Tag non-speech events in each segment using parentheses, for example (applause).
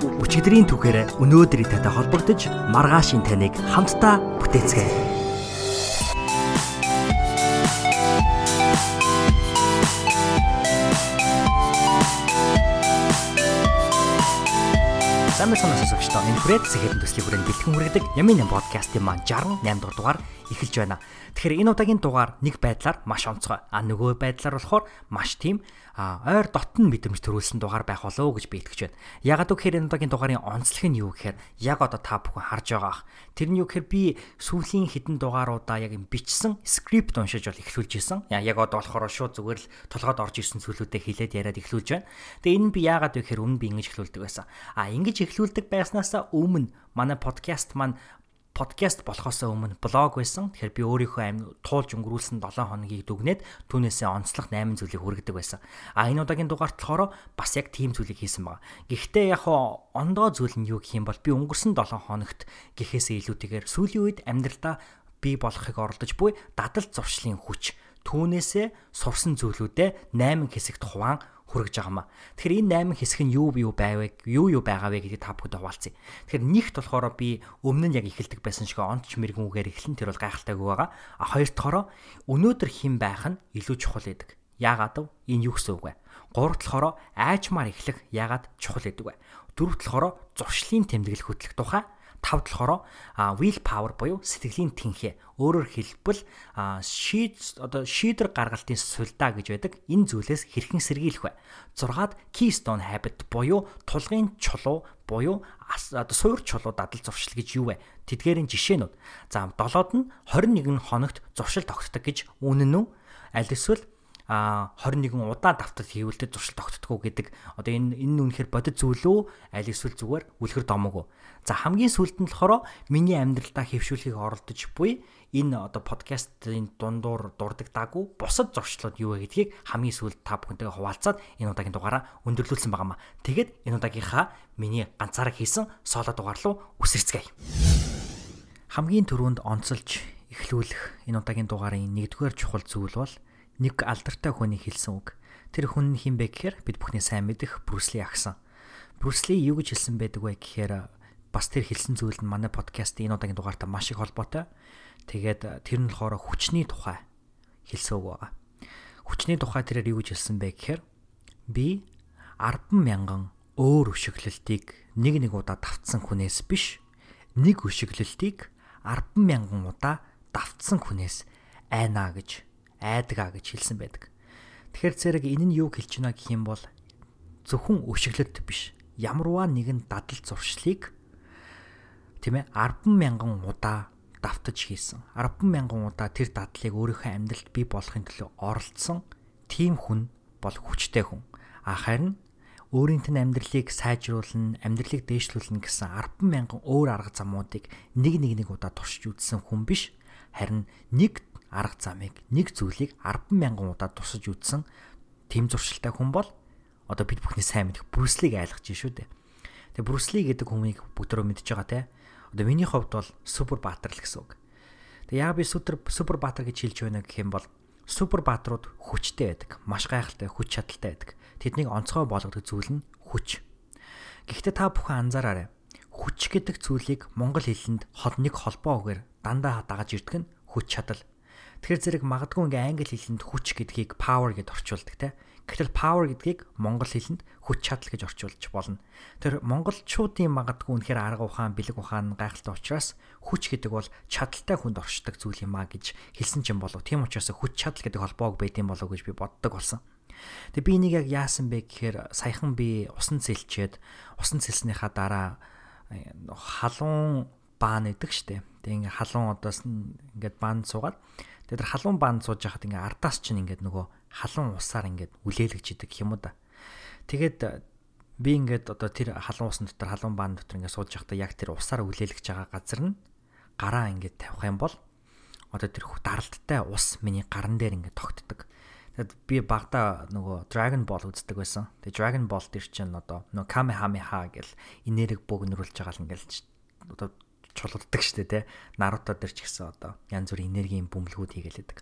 Өчигдрийн түүхээр өнөөдрийн татай холбогдож маргаашийн таныг хамтдаа бүтээцгээе. Байна уу сонсогчдоо. Энэ хүрээд сэхэдэн төслийн хүрээнд бэлтгэн хүргэдэг Ямин подкастын маань 68 дахь дугаар эхэлж байна. Тэгэхээр энэ удаагийн дугаар нэг байдлаар маш онцгой. А нөгөө байдлаар болохоор маш тийм ойр дотн мэдрэмж төрүүлсэн дугаар байх болоо гэж би итгэж байна. Ягаад гэвэл энэ удаагийн дугаарын онцлог нь юу гэхээр яг одоо та бүхэн харж байгаа. Тэр нь юу гэхээр би сүүлийн хідэн дугааруудаа яг юм бичсэн скрипт уншиж бол эхлүүлж исэн. Яг одоо болохоор шууд зүгээр л толгойд орж ирсэн зүйлүүдээ хэлээд яриад эхлүүлж байна. Тэгээ энэ нь би яагаад вэ гэхээр өмнө би ингэж эхлүүлдэг байсан. А ингэж эхлүүлдэг байснаасаа өмнө манай подкаст маань подкаст болохоос өмнө блог байсан. Тэгэхээр би өөрийнхөө амь туулж өнгөрүүлсэн 7 хоногийг дүгнээд түүнээсээ онцлог 8 зүйлийг хүргэдэг байсан. А энэ удаагийн дугаарт болохоор бас яг тийм зүйлийг хийсэн байгаа. Гэхдээ яг ондоо зүйл нь юу гэх юм бол би өнгөрсөн 7 хоногт гэхээсээ илүүтэйгээр сүүлийн үед амьдралдаа би болохыг оролдож буй дадал зуршлын хүч түүнээсээ сурсан зүйлүүдээ 8 хэсэгт хуваан хүрэж байгаамаа. Тэгэхээр энэ 8 хэсэг нь юу юу байвэ, юу юу байгаа вэ гэдгийг та бүхэнд хаваалцъя. Тэгэхээр нэгт болохоор би өмнө нь яг эхэлдэг байсан шиг онч мэрэгүүгээр эхлэн тэр бол гайхалтайгүй байгаа. А хоёр дахь өнөөдөр хэн байх нь илүү чухал гэдэг. Яагаад вэ? Энэ юу гэсэн үг вэ? Гурав дахь айчмаар эхлэх яагаад чухал гэдэг вэ? Дөрөв дахь зуршлын тэмдэглэл хөтлөх тухай тав болохоор will power буюу сэтгэлийн тэнхээ. Өөрөөр хэлбэл шийд одоо шийдвэр гаргалтын сулдаа гэж байдаг. Энэ зүйлээс хэрхэн сэргийлэх вэ? 6-ад keystone habit буюу тулгын чулуу буюу одоо суур чулуу дадал зуршил гэж юу вэ? Тэдгээрийн жишээнүүд. За 7-од нь 21 хоногт зуршил тогтдог гэж үнэн үү? Аль эсвэл а 21 удаа давтад хийвэлтэй зуршил тогтдгоо гэдэг. Одоо энэ энэ үнэхээр бодит зүйл үү? Аль эсвэл зүгээр үлгэр домог уу за хамгийн сүүлд нь болохоор миний амьдралдаа хөвшүүлэхийг оролдож буй энэ одоо подкастын дундуур дурдаг даагүй бусад зуршлууд юу вэ гэдгийг хамгийн сүүлд та бүхэнтэйгээ хуваалцаад энэ удаагийн дугаараа өндөрлүүлсэн байгаамаа. Тэгэд энэ удаагийнхаа миний ганцаараа хийсэн соло дугаар руу үсэрцгээе. Хамгийн түрүүнд онцолж эхлүүлэх энэ удаагийн дугаарын нэгдүгээр чухал зүйл бол нэг алдартай хүний хэлсэн үг. Тэр хүн нь хин бэ гэхээр бид бүхний сайн мэдих Брюсли агсан. Брюсли юу гэж хэлсэн байдаг вэ гэхээр бас тэр хэлсэн зүйл нь манай подкастын энэ удаагийн дугаартай маш их холбоотой. Тэгээд тэр нь болохоор хүчний тухай хэлсэн үг байгаа. Хүчний тухай тэрээр юу гэж хэлсэн бэ гэхээр би 10 мянган өөр өшөглөлтийг нэг нэг удаа давтсан хүнээс биш нэг өшөглөлтийг 10 мянган удаа давтсан хүнээс айна гэж айдгаа гэж хэлсэн байдаг. Тэгэхээр зэрэг энэ нь юу хэлж байна гэх юм бол зөвхөн өшөглөлт биш. Ямарваа нэгэн дадал зуршлыг тийм ээ 10 мянган удаа давтаж хийсэн. 10 мянган удаа тэр дадлыг өөрийнхөө амьдралд бий болохын төлөө оролцсон тийм хүн бол хүчтэй хүн. А харин өөрийн тэн амьдралыг сайжруулна, амьдралыг дээшлүүлнэ гэсэн 10 мянган өөр арга замуудыг нэг нэг нэг удаа туршиж үзсэн хүн биш. Харин нэг арга замыг нэг зүйлийг 10 мянган удаа тусаж үзсэн тэм зуршилтай хүн бол одоо бид бүхний сайн мэдих Брюслиг айлгаж шүү дээ. Тэгээ Брюсли гэдэг хүнийг бүгдөө мэдж байгаа те. Одоо миний хувьд бол супер баатар л гэсэн үг. Тэгээ яа би супер супер баатар гэж хэлж байна гэх юм бол супер баатрууд хүчтэй байдаг. Маш гайхалтай хүч чадалтай байдаг. Тэднийг онцгой болгодог зүйл нь хүч. Гэхдээ та бүхэн анзаараарай. Хүч гэдэг зүйлийг монгол хэлэнд хол нэг холбоо үгээр дандаа дагаж ирдэг нь хүч чадал. Тэгэхээр зэрэг магадгүй ингээ англи хэлэнд хүч гэдгийг power гэд орчуулдаг те. Гэтэл power гэдгийг монгол хэлэнд хүч чадал гэж орчуулж болно. Тэр монголчуудын магадгүй үнэхээр арга ухаан, бэлэг ухаан гайхалтай учраас хүч гэдэг бол чадaltaй хүнд оршдог зүйл юм а гэж хэлсэн ч юм болов. Тийм учраас хүч чадал гэдэг холбоог байдсан болов гэж би боддог болсон. Тэгээ би энийг яг яасан бэ гэхээр саяхан би усан цэлчээд усан цэлснийхаа дараа халуун баан гэдэг штеп. Тэгээ ингээ халуун одоос ингээд баанд суугаад Тэгээд тэр халуун баанд сууж байхад ингээ ардаас чинь ингээд нөгөө халуун усаар ингээд үлээлгэж идэг юм уу да. Тэгээд би ингээд одоо тэр халуун усан дотор халуун баан дотор ингээд сууж явахдаа яг тэр усаар үлээлгэж байгаа газар нь гараа ингээд тавих юм бол одоо тэр даралттай ус миний гаран дээр ингээд тогтдог. Тэгэд би багада нөгөө Dragon Ball үздэг байсан. Тэгээ Dragon Ball дээр чинь одоо нөгөө Kamehameha гэл энерги бөөгнөрүүлж байгаа л ингээд одоо чулууддаг штэ тий. Наруто дээр ч гэсэн одоо янз бүрийн энергийн бөмбөлгүүд хийгээл байдаг.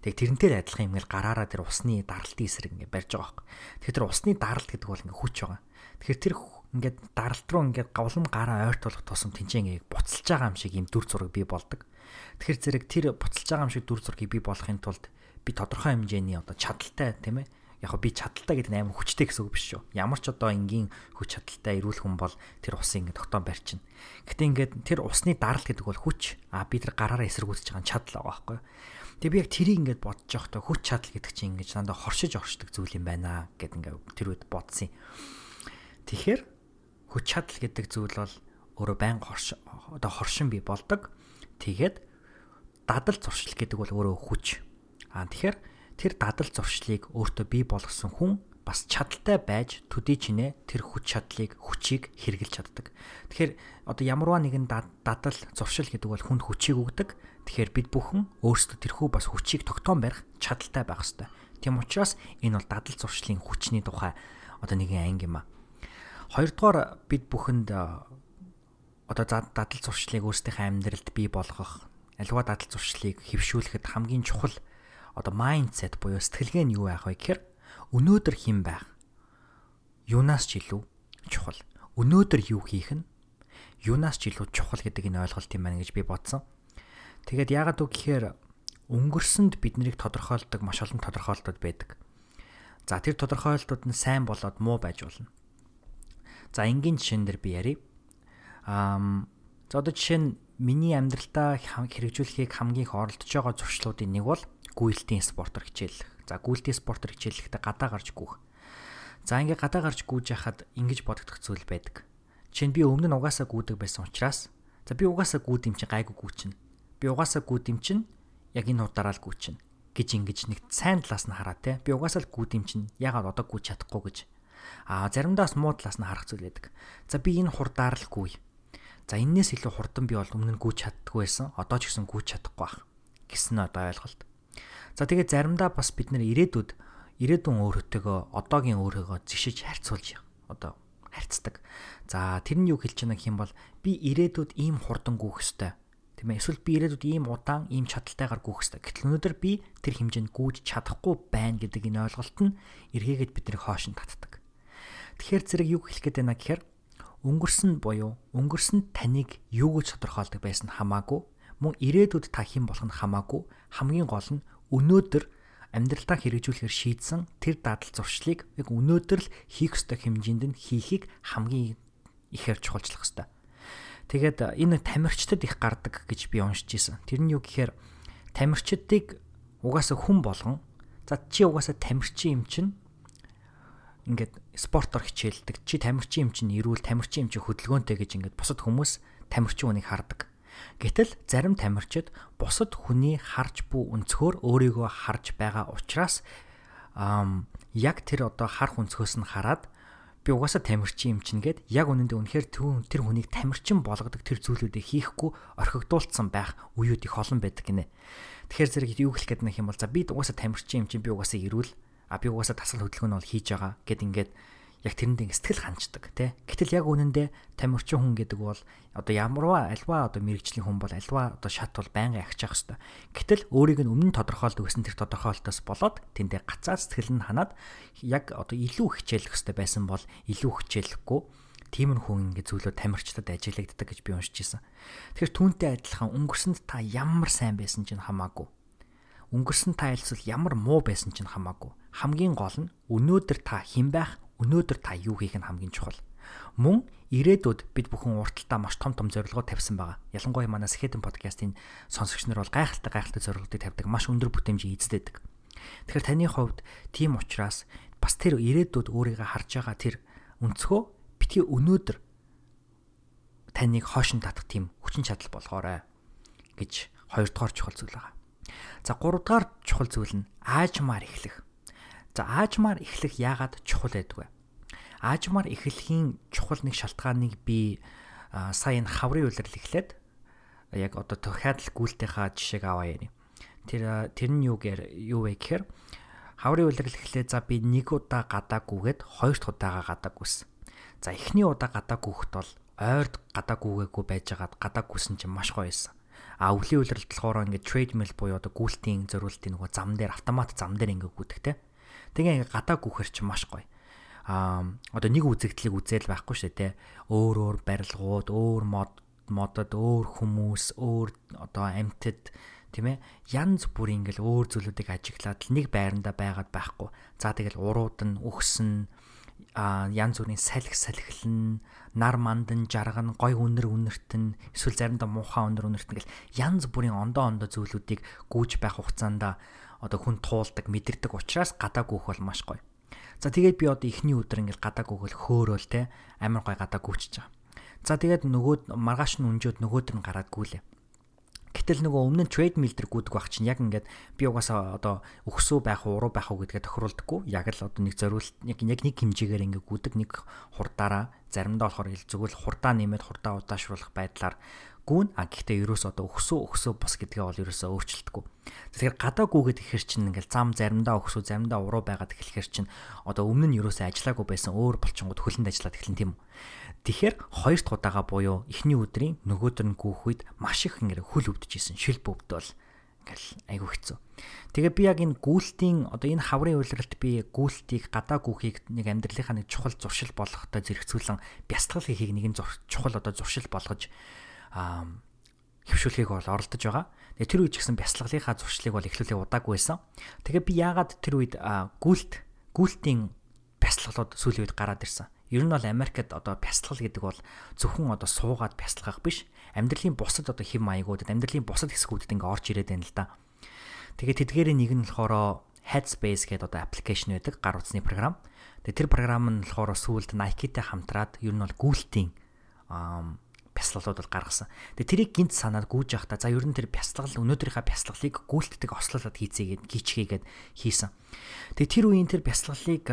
Тэг тэрнтэй адилхан юм ингээл гараараа тэр усны даралтын эсрэг ингээд барьж байгаа байхгүй. Тэгэхээр тэр усны даралт гэдэг бол ингээд хүч байгаа. Тэгэхээр тэр ингээд даралт руу ингээд гавлам гараа ойртуулах тусам тэнцээ ингээд буцалж байгаа юм шиг юм дүр зураг бий болдог. Тэгэхээр зэрэг тэр буцалж байгаа юм шиг дүр зургийг бий болгохын тулд би тодорхой хэмжээний одоо чадaltaй тийм ээ яг би чадaltaй гэдэг нь амар хүчтэй гэсэн үг биш шүү. Ямар ч одоо энгийн хүч чадaltaй ирүүл хүн бол тэр усыг ингээд тогтоон барьчихна. Гэтэ ингээд тэр усны даралт гэдэг бол хүч. А би тэр гараараа эсэргүүцэж байгаа чадал байгаа байхгүй? Тэгээ би яг тэрийг ингээд бодож явахдаа хүч чадал гэдэг чинь ингээд дандаа хоршиж оршдог зүйл юм байна гэд ингээд тэр үед бодсон юм. Тэгэхээр хүч чадал гэдэг зүйл бол өөрөө байн хорш одоо хоршин би болдог. Тэгээд дадал зуршил гэдэг бол өөрөө хүч. Аа тэгэхээр тэр дадал зуршлыг өөртөө бий болгосон хүн бас чадaltaй байж төдий чинээ тэр хүч чадлыг хүчийг хэрэгжилж чаддаг. Тэгэхээр одоо ямарваа нэгэн дадал зуршил гэдэг бол хүнд хүчийг өгдөг. Тэгэхээр бид бүхэн өөрсдөө тэрхүү бас хүчийг тогтоон барих чадaltaй байх хэрэгтэй. Тийм учраас энэ бол дадал зуршлын хүчний тухай одоо нэгэн анги юм а. Хоёрдугаар бид бүхэнд одоо дадал зуршлыг өөрсдийнхээ амьдралд бий болгох, аливаа дадал зуршлыг хөвшүүлэхэд хамгийн чухал одоо майндсет буюу сэтгэлгээ нь юу байх вэ гэхээр өнөөдөр хэн байх? Юунаас ч илүү чухал. Өнөөдөр юу хийх нь юунаас ч илүү чухал гэдэг энэ ойлголт юм байна гэж би бодсон. Тэгээд яагаад үг гэхээр өнгөрсөнд биднийг тодорхойлдог маш олон тодорхойлолтууд байдаг. За тэр тодорхойлолтууд нь сайн болоод муу байж болно. За энгийн жишээн дээр би ярив. Аа за одоо жишээ нь миний амьдралдаа хэрэгжүүлэхийг хамгийн их оролдож байгаа зуршлуудын нэг бол гүйлтийн спортоор хичээллэх. За гүйлтийн спортоор хичээллэхдээ гадаа гарч гүөх. За ингээ гадаа гарч гүйж яхад ингэж бодогдох зүйл байдаг. Жишээ нь би өмнө нь угаасаа гүйдэг байсан учраас за би угаасаа гүйд юм чи гайгүй гүйчин би угаасаа гүд юм чинь яг энэ удараа л гүчин гэж ингэж нэг сайн талаас нь хараа те би угаасаа л гүд юм чинь ягаад одоо гүйж чадахгүй гэж а заримдаа бас муу талаас нь харах зүйл байдаг за би энэ хурдаар л гүй за энээс илүү хурдан би бол өмнө нь гүйж чаддгүй байсан одоо ч гэсэн гүйж чадахгүй байх гэсэн одоо ойлголт за тэгээ заримдаа бас бид нэр ирээдүйд ирээдүйн өөрөөтөөгөө одоогийн өөрөөгөө згшиж харьцуулж одоо харьцдаг за тэр нь юу хэлж байгаа юм бол би ирээдүйд ийм хурдан гүйх ёстой Тийм ээ. Эсвэл би ирээдүйд ийм удаан, ийм чадалтайгаар гүйх хэрэгтэй. Гэтэл өнөөдөр би тэр хэмжээнд гүйж чадахгүй байна гэдэг энэ ойлголт нь эргээгээд биднийг хоошин татдаг. Тэгэхээр зэрэг юу хэлэх гээд байна гэхээр өнгөрсөн буюу өнгөрсөнд таныг юу гэж тодорхойлдог байсан хамаагүй мөн ирээдүйд та хэн болох нь хамаагүй хамгийн гол нь өнөөдөр амьдралтаа хэрэгжүүлэхээр шийдсэн тэр дадал зуршлыг яг өнөөдөр л хийх ёстой хэмжээнд нь хийхийг хамгийн ихээр чухалчлах ёстой. Тэгээд энэ тамирчдад их гардаг гэж би уншиж исэн. Тэр нь юу гэхээр тамирчдыг угаасаа хүн болгон за чи угаасаа тамирчин юм чинь ингээд спортоор хичээлдэг. Чи тамирчин юм чинь ирүүл тамирчин юм чинь хөдөлгөөнтэй гэж ингээд бусад хүмүүс тамирчин хүнийг хардаг. Гэтэл зарим тамирчид бусад хүний харж буй өнцгөр өөрийгөө харж байгаа учраас яг тэр одоо харах өнцгөөс нь хараад би угаасаа тамирчин юм чинь гээд яг үнэндээ үнэхээр тэр хүнийг тамирчин болгодог тэр зүйлүүдийг хийхгүй орхигдуулсан байх үеуд их олон байдаг гинэ. Тэгэхээр зэрэг юу хэлэх гээд нэг юм бол за би угаасаа тамирчин юм чинь би угаасаа ирүүл а би угаасаа тасгал хөдөлгөөн бол хийж байгаа гэд ингээд яг тэрэнд сэтгэл ханчдаг тий. Гэтэл яг үнэндээ тамирчин хүн гэдэг бол одоо ямарваа альва одоо мэрэгжлийн хүн бол альва одоо шат бол байнга ягчих хэвээр. Гэтэл өөрийг нь өмнө тодорхойлдог гэсэн тэр тодорхойлолтоос болоод тэндээ гацаа сэтгэл нь ханаад яг одоо илүү хичээлэх хэвээр байсан бол илүү хичээлэхгүй тийм хүн ингэ зүйлөө тамирчдад ажиглагддаг гэж би уншиж ирсэн. Тэгэхээр түүнтэй адилхан өнгөрсөнд та ямар сайн байсан чинь хамаагүй. Өнгөрсөн та альсвал ямар муу байсан чинь хамаагүй. Хамгийн гол нь өнөөдөр та хэн байх өнөөдөр та юу хийх нь хамгийн чухал. Мөн ирээдүйд бид бүхэн урталтаа маш том том зорилгоо тавьсан байгаа. Ялангуяа манай Сэхэдэн подкастын сонсогч нар бол гайхалтай гайхалтай зорилгоодыг тавьдаг, маш өндөр бүтээмжийг эзэддэг. Тэгэхээр таны хувьд тийм учраас бас тэр ирээдүйд өөрийгөө харж байгаа тэр өнцгөө битгий өнөөдөр таныг хоошин татах тийм хүчин чадал болгоорой гэж хоёрдугаар чухал зүйл байгаа. За гуравдугаар чухал зүйл нь аажмаар эхлэх. За аажмаар эхлэх яагаад чухал байдг вэ? Аажмаар эхлэхийн чухал нэг шалтгааныг би сая энэ хаврын үйлрэл эхлээд яг одоо тухайдл гүйлтийнхаа жишээг аваа яа. Тэр тэр нь юу гээр юу вэ гэхээр хаврын үйлрэл эхлээд за би нэг удаа гадаагүйгээд хоёр дахь удаага гадаагүйсэн. За эхний удаа гадаагүйхт бол ойрд гадаагүйгээгүй байжгаад гадаагүйсэн чинь маш гоё байсан. А өвлийн үйлрэлт болохоор ингээд treadmill буюу одоо гүйлтийн зориултын нөгөө зам дээр автомат зам дээр ингээд гүйдэг те. Тэгээ ингээд гадаагүйхэр чинь маш гоё а одоо нэг үзэгдлийг үзэл байхгүй шүү дээ. Өөр өөр барилгууд, өөр мод модод өөр хүмүүс, өөр одоо амьтад тийм ээ янз бүрийн ингээл өөр зүйлүүдийг ажиглаад л нэг байранда байгаад байхгүй. За тэгэл урууд нь өгсөн а янз бүрийн салхи салхилн нар мандан жарган гой үнэр үнэртэн эсвэл заримдаа муухай үнэр үнэртэн гэл янз бүрийн ондоо ондоо зүйлүүдийг гүйж байх хугацаанд одоо хүн туулдаг мэдэрдэг учраас гадаа гүөх бол маш гоё. За тэгээд би одоо эхний өдөр ингээл гадаа гүгэл хөөрөөл те амар гой гадаа гүйчихэж байгаа. За тэгээд нөгөө маргааш нь өнжөөд нөгөөдөр нь гараад гүйлээ. Гэтэл нөгөө өмнө нь трейд мил дээр гүдэг байх чинь яг ингээд би угаасаа одоо өгсөө байх уу уруу байх уу гэдгээ тохируулдаггүй. Яг л одоо нэг зориулт яг нэг хэмжээгээр ингээд гүдэг нэг хурдаараа заримдаа болохоор зүгээр л хурдаа нэмээд хурдаа удаашруулах байдлаар гүүн а гэхдээ ерөөс одоо өгсөө өгсөө бос гэдгээ бол ерөөсөө өөрчлөлтгүй. Тэгэхээр гадаа гүгээд ихэр чинь ингээл зам заримдаа өгсөө заримдаа уруу байгаад эхлэхэр чинь одоо өмнө нь ерөөсөө ажиллаагүй байсан өөр болчингууд хөлөнд ажиллаад эхлэн тийм үү. Тэгэхээр хоёр дахь удаага буюу эхний өдрийн нөгөөдөр нь гүүх үед маш их ингээд хөл өвдөжсэн шил бөвдөл ингээл айгүй хэцүү. Тэгээ би яг энэ гүйлтийн одоо энэ хаврын үйлрэлт би гүйлтийг гадаа гүүхийг нэг амьдралынхаа нэг чухал зуршил болгохтой зэрэгцүүлэн бясалгал хийхийг нэгэн чухал одоо зуршил болгож хөвшүүлэхийг бол оролдож байгаа. Тэгээ тэр үед ч гэсэн бясалгалынхаа зуршлыг бол эхлүүлээ удаагүй байсан. Тэгээ би яагаад тэр үед гүйлт гүйлтийн бясалгалууд сүүлийн үед гараад ирсэн. Ер нь бол Америкт одоо бясалгал гэдэг бол зөвхөн одоо суугаад бясалгах биш. Амьдралын бусад одоо хэм маягуудад амьдралын бусад хэсгүүдэд ингээ орж ирээд байна л да. Тэгээд тэдгээрийн нэг нь болохоор Headspace гэдэг одоо аппликейшн байдаг гар утасны програм. Тэгээд тэр програм нь болохоор сүүлд Nike-тэй хамтраад ер нь бол гүйлтийн бясалгалууд бол гаргасан. Тэгээ тэрийг гинт санаад гүйж явахдаа за ер нь тэр бясалгал өнөөдрийнхаа бясалгалыг гүйлтдэг ослолоод хийцгээгээд гिचгээгээд хийсэн. Тэгээ тэр үеийн тэр бясалгалыг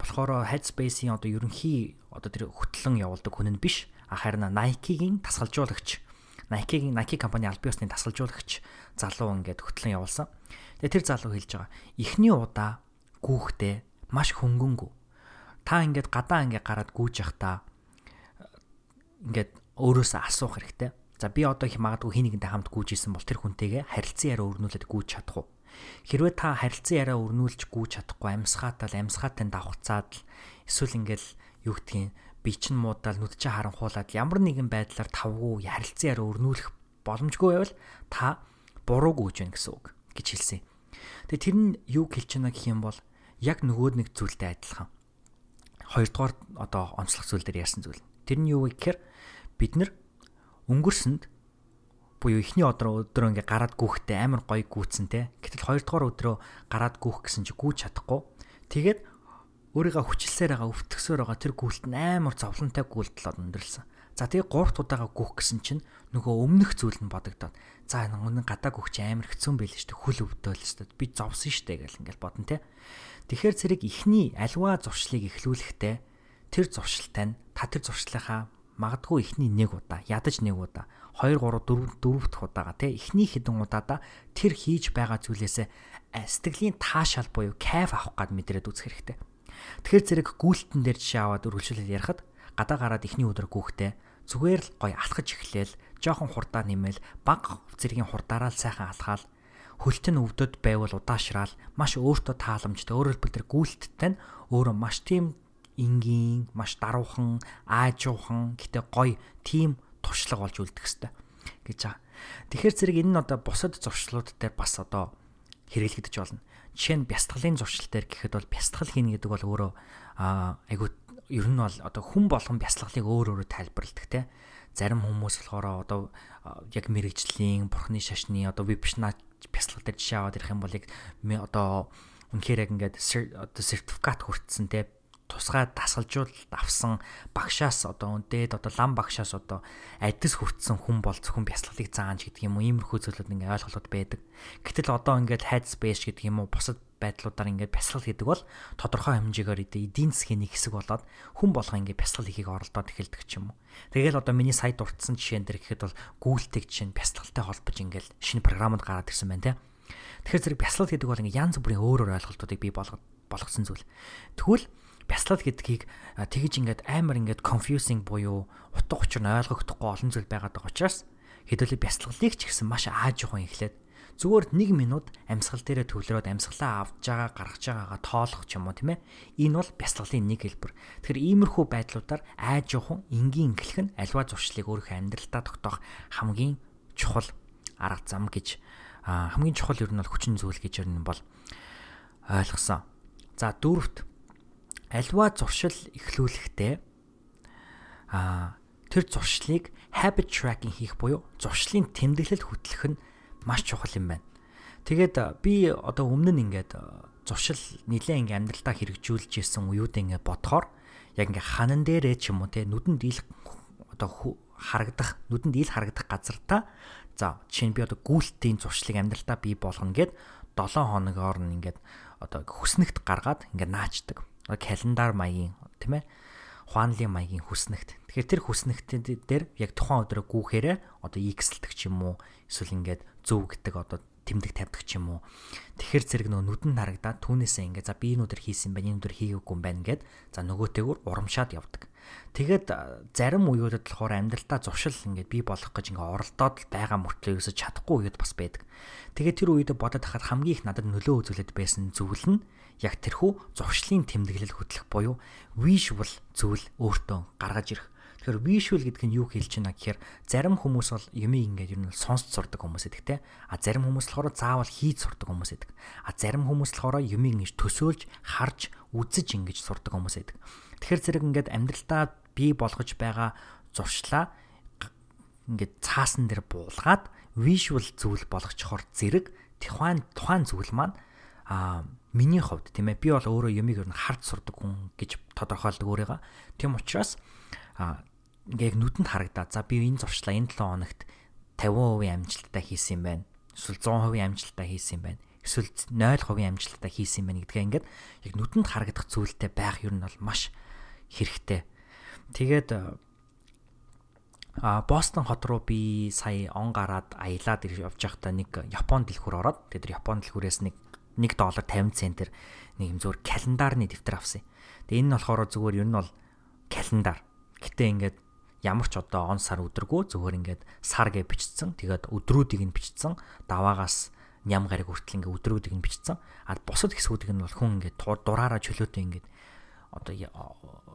болохоор Headspace-ийн одоо ерөнхий одоо тэр хөтлөн явуулдаг хүн нь биш. Харин Nike-гийн тасгалжуулагч Nike-гийн Nike компани аль биесны тасгалжуулагч залуу ингээд хөтлөн явуулсан. Тэгээ тэр залуу хэлж байгаа. Эхний удаа гүүхтэй маш хөнгөнгүү. Та ингээд гадаа ингээд гараад гүйж явахдаа ингээд өөрөөсөө асуух хэрэгтэй. За би одоо их магадгүй хин нэгэнтэй хамт гүйж исэн бол тэр хүнтэйгээ харилцан яриа өрнүүлээд гүйж чадах уу? Хэрвээ та харилцан яриа өрнүүлж гүйж чадахгүй амьсгаатал амьсгаатай давхцаад л эсвэл ингээл юу гэдгийг би чин муудаал нүд чи харанхуулаад ямар нэгэн байдлаар тавгүй харилцан яриа өрнүүлэх боломжгүй байвал та буруу гүйж байна гэсэн үг гэж хэлсэн. Тэгээ тэр нь юу хэлж байна гэх юм бол яг нөгөө нэг зүйлтэй адилхан. Хоёрдугаар одоо онцлог зүйл дээр ярьсан зүйл. Тэр нь юу вэ гэхээр бид нар өнгөрсөнд буюу эхний өдрөө өдрөө ингээ гараад гүөхтэй амар гоё гүйтсэн те. Гэтэл хоёрдугаар өдрөө гараад гүөх гэсэн чи гүйж чадахгүй. Тэгээд өөрийгөө хүчилсээр байгаа өвтгсөөр байгаа тэр гүйлт нь амар зовлонтой гүйлтэл өндөрлсөн. За тэгээ гуравт удаага гүөх гэсэн чинь нөгөө өмнөх зүйл нь бодогдоод за энэ гадаа гүөх чи амар хэцүү байл шүү дээ хөл өвдөөл шүү дээ би зовсон шүү дээ гэл ингээл бодно те. Тэгэхээр зэрэг ихний альва зуршлыг эхлүүлэхдээ тэр зуршилтай нь та тэр зуршлынхаа магадгүй эхний нэг удаа ядаж нэг удаа 2 3 4 4 дахь удаага тий эхний хэдэн удаадаа тэр хийж байгаа зүйлээсээ сэтгэлийн таашаал буюу кайф авах гад мэдрээд үзэх хэрэгтэй. Тэгэхээр зэрэг гүйлтэн дээр жишээ аваад үргэлжлүүлээд ярихад гадаа гараад эхний өдөр гүөхтэй зүгээр л гой алхаж эхлээл жоохон хурдаа нэмэл баг зэргийн хурдаараа л сайхан алхаал хөлтөн өвдөд байвал удаашраал маш өөртөө тааламжтай өөрөөр хэлбэл гүйлттэй нь өөрөө маш тийм энгийн, маш даруухан, аажуухан гэтээ гоё тим туршлага болж үлдэх хэвээр гэж байгаа. Тэгэхээр зэрэг энэ нь одоо бусад зуршлууд дээр бас одоо хэрэглэгдэж болно. Жишээ нь бясалгалын зуршил дээр гэхэд бол бясалгал хийнэ гэдэг бол өөрөө айгуу ер нь бол одоо хүн болгон бясалгалыг өөр өөрөөр тайлбарладаг те. Зарим хүмүүс болохоор одоо яг мэрэгжлийн, бурхны шашны одоо вебшнаа бясалгал дээр жишээ аваад ирэх юм бол яг одоо үнэхээр яг ингээд одоо сертификат хүртсэн те тусгай дасгалжуулалт авсан багшаас одоо дээд одоо лам багшаас одоо адис хүртсэн хүн бол зөвхөн бясалгалыг зааж гэдэг юм уу иймэрхүү зүйлүүд ингээ ойлголууд байдаг. Гэтэл одоо ингээд headspace гэдэг юм уу бусад байдлуудаар ингээд бясалгал хийдэг бол тодорхой хэмжээгээр эдийн засгийн нэг хэсэг болоод хүн болго ингээд бясалгал хийхийг оролдоод эхэлдэг ч юм уу. Тэгэл одоо миний сая дурдсан жишээн дээр гэхэд бол гүйлтэг чинь бясалгалтай холбож ингээд шинэ програмд гараад ирсэн байна те. Тэгэхээр зэрэг бясалгал гэдэг бол ингээд янз бүрийн өөр өөр ойлголтуудыг бий болгосон зүйл. Тэгвэл бясалгал гэдгийг тэгж ингээд амар ингээд confusing буюу утга учир нь ойлгогдохгүй олон зүйл байгаад байгаа учраас хэдүүлээ бясалгалыг ч гэсэн маш ааж ухаан эхлээд зүгээр 1 минут амьсгал дээрээ төвлөрөөд амьсгалаа авч байгаа гаргаж байгаагаа тоолох ч юм уу тийм ээ? Энэ бол бясалгалын нэг хэлбэр. Тэгэхээр иймэрхүү байдлуудаар айж явах энгийн ингэлэх нь альва зуршлыг өөрийнхөө амьдралдаа тогтоох хамгийн чухал арга зам гэж хамгийн чухал ер нь бол хүчин зүйл гэж ер нь бол ойлгосон. За дөрөвт альва зуршил эхлүүлэхдээ а тэр зуршлыг habit tracking хийх буюу зуршлын тэмдэглэл хөтлөх нь маш чухал юм байна. Тэгээд би одоо өмнө нь ингээд зуршил нэлээ ингээ амьдралдаа хэрэгжүүлж исэн уууд ингээ бодохоор яг ингээ ханан дээрээ ч юм уу те нүдэнд ил одоо харагдах нүдэнд ил харагдах газар та за жишээ нь би одоо гүйлтийн зуршлыг амьдралдаа бий болгоно гэд 7 хоногоор нь ингээд одоо хүснэгт гаргаад ингээ наачдаг. Календар маягийн тийм ээ хуанлын маягийн хүснэгт. Тэгэхээр тэр хүснэгтэн дээр яг тухайн өдрөө гүүхээрээ одоо X-лдэг ч юм уу эсвэл ингээд зөв гэдэг одоо тэмдэг тавьдаг ч юм уу. Тэгэхэр зэрэг нөгөө нүдэнд харагдаад түүнээсээ ингээд за би энэ өдөр хийсэн байна, энэ өдөр хийгээгүй юм байна гэд за нөгөөтэйгүр урамшаад явдаг. Тэгээд зарим үеүүдэд болохоор амьдралдаа зуршил ингээд бий болгох гэж ингээд оролдоод байгаа мөртлөө ерөөсө чадахгүй үед бас байдаг. Тэгээд тэр үед бодоод хахад хамгийн их надад нөлөө үзүүлээд байсан зүйл нь яг тэрхүү зуршлын тэмдэглэл хөтлөх буюу visual зүйл өөртөө гаргаж ирэх Тэгэхээр visual гэдэг нь юу хэлж байна гэхээр зарим хүмүүс бол юмыг ингээд ер нь сонсч сурдаг хүмүүс эдэг те. А зарим хүмүүс болохоор заавал хийж сурдаг хүмүүс эдэг. А зарим хүмүүс болохоор юмыг ингэж төсөөлж, харж, үзэж ингэж сурдаг хүмүүс эдэг. Тэгэхээр зэрэг ингээд амьдралдаа бий болгож байгаа зуршлаа ингээд цаасан дээр буулгаад visual зүйл болгочхоор зэрэг тухайн тухайн зүйл маань а миний хувьд тийм ээ би бол өөрөө юмыг ер нь харж сурдаг хүн гэж тодорхойлдог өөрийгөө. Тийм учраас а яг нүдэнд харагдаад за би энэ зуршлаа энэ 7 хоногт 50% амжилттай хийсэн юм байна. Эсвэл 100% амжилттай хийсэн юм байна. Эсвэл 0% амжилттай хийсэн юм байна гэдгээ ингээд яг нүдэнд харагдах зүйлтэй байх юм бол маш хэрэгтэй. Тэгээд а Бостон хот руу би сая он гараад аялаад явж байхдаа нэг Япон дэлгүүр ороод тэгээд Япон дэлгүүрээс нэг 1 доллар 50 центээр нэг юм зүгээр календарны дэвтэр авсан. Тэгээд энэ нь болохоор зүгээр ер нь бол календар. Гэтэ ингээд ямар ч одоо он сар өдргөө зөвхөн ингээд сар гэж бичсэн. Тэгээд өдрүүдийг нь бичсэн. Даваагаас ням гариг хүртэл ингээд өдрүүдийг нь бичсэн. А бусад хэсгүүдийг нь бол хүн ингээд дураараа чөлөөтэй ингээд одоо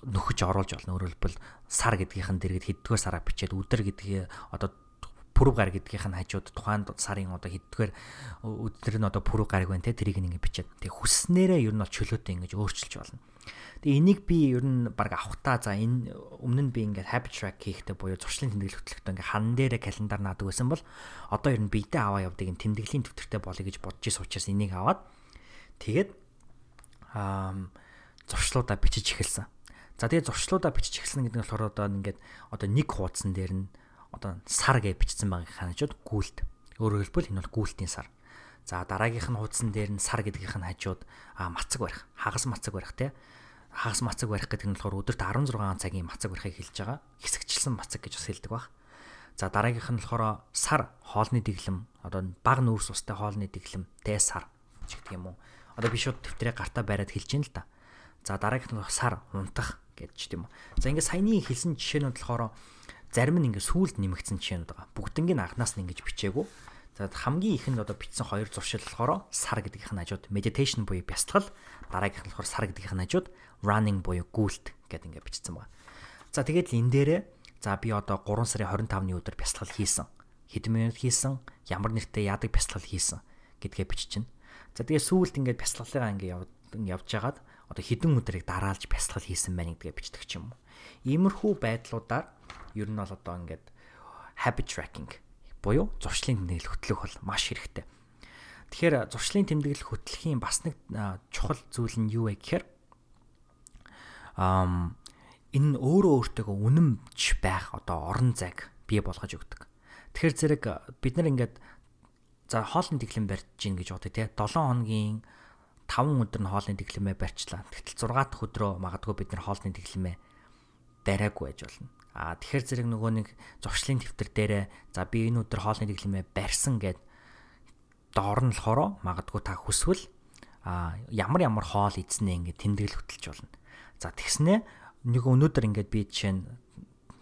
нөхөж оруулж болно. Өөрөөр хэлбэл сар гэдгийнхэн дэргэд хэддгээр сараа бичээд өдөр гэдгийг одоо пүрэв гар гэдгийнх нь хажууд тухайн сарын одоо хэддгээр өдөр нь одоо пүрэв гариг байна те тэрийг нэг бичээд тэг хүснээрээ ер нь бол чөлөөтэй ингэж өөрчилж болно. Тэгээ энийг би ер нь баг авахтаа за энэ өмнө нь би ингээд habit track хийхдээ буюу зуршлын тэмдэглэл хөтлөхдөө ингээд хан дээрээ календар наадаг байсан бол одоо ер нь биедээ аваа явдаг юм тэмдэглэлийн төвтөртэй болъё гэж бодож ирсэн учраас энийг аваад тэгээд аа зуршлуудаа бичиж эхэлсэн. За тэгээ зуршлуудаа бичиж эхэлсэн гэдэг нь болохоор одоо ингээд одоо нэг хуудсан дээр нь одоо сар гэж бичсэн байгаа ханажууд гүйлт. Өөрөөр хэлбэл энэ бол гүйлтийн сар. За дараагийнх нь хуудсан дээр нь сар гэдгийнх нь хажууд а мацаг барих, хагас мацаг барих те хагас мацаг барих гэдэг нь болохоор өдөрт 16 цагийн мацаг барихыг хэлж байгаа. Хэсэгчлэн мацаг гэж бас хэлдэг баг. За дараагийнх нь болохоор сар хоолны дэглэм одоо баг нүүрс устай хоолны дэглэм тэ сар гэдэг юм уу. Одоо би шууд тэмдрээ гартаа бариад хэлж ин л та. За дараагийнх нь сар унтах гэж тийм үү. За ингээд саяны хэлсэн жишээнүүд болохоор зарим нь ингээд сүулт нэмэгдсэн жишээнүүд байгаа. Бүгднийг анханаас нь ингэж бичээгүй. За хамгийн ихэнд одоо бичсэн хоёр зуршил болохоор сар гэдгийнх нь хажууд meditation буюу бясалгал, дараагийнх нь болохоор сар гэдгийнх нь хажууд running буюу гүйлт гэдэг ингээд бичсэн байна. За тэгээд л энэ дээрээ за би одоо 3 сарын 25-ны өдөр бясалгал хийсэн. Хэдэн минут хийсэн, ямар нэртэй яадаг бясалгал хийсэн гэдгээ биччихнэ. За тэгээд сүүлд ингээд бясалгалаа ингээд явж явжгаад одоо хэдэн өдрийг дараалж бясалгал хийсэн байна гэдгээ бичдэг юм. Иймэрхүү байдлуудаар ер нь бол одоо ингээд habit tracking буюу зуршлын тэмдэглэл хөтлөх бол маш хэрэгтэй. Тэгэхээр зуршлын тэмдэглэл хөтлөхийн бас нэг чухал зүйл нь юу вэ гэхээр ам энэ өөрөө өөртөө үнэмж байх одоо орон зайг бий болгож өгдөг. Тэгэхээр зэрэг бид нар ингээд за хоолны дэглэм барьж гин гэж бодъё те 7 хоногийн 5 өдөр нь хоолны дэглэмээ барьчлаа. Тэгтэл 6 дахь өдрөө магадгүй бид нар хоолны дэглэмээ бариагүй байж болно. Аа тэгэхээр зэрэг нөгөө нэг зуршлын дэвтэр дээрээ за би энэ өдөр хоолны дэглэмээ барьсан гэд доор нь болохоор магадгүй та хүсвэл а ямар ямар хоол идснэ ингээд тэмдэглэл хөтэлж болно. За тэгснэ нэг өнөөдөр ингээд би жишээ нь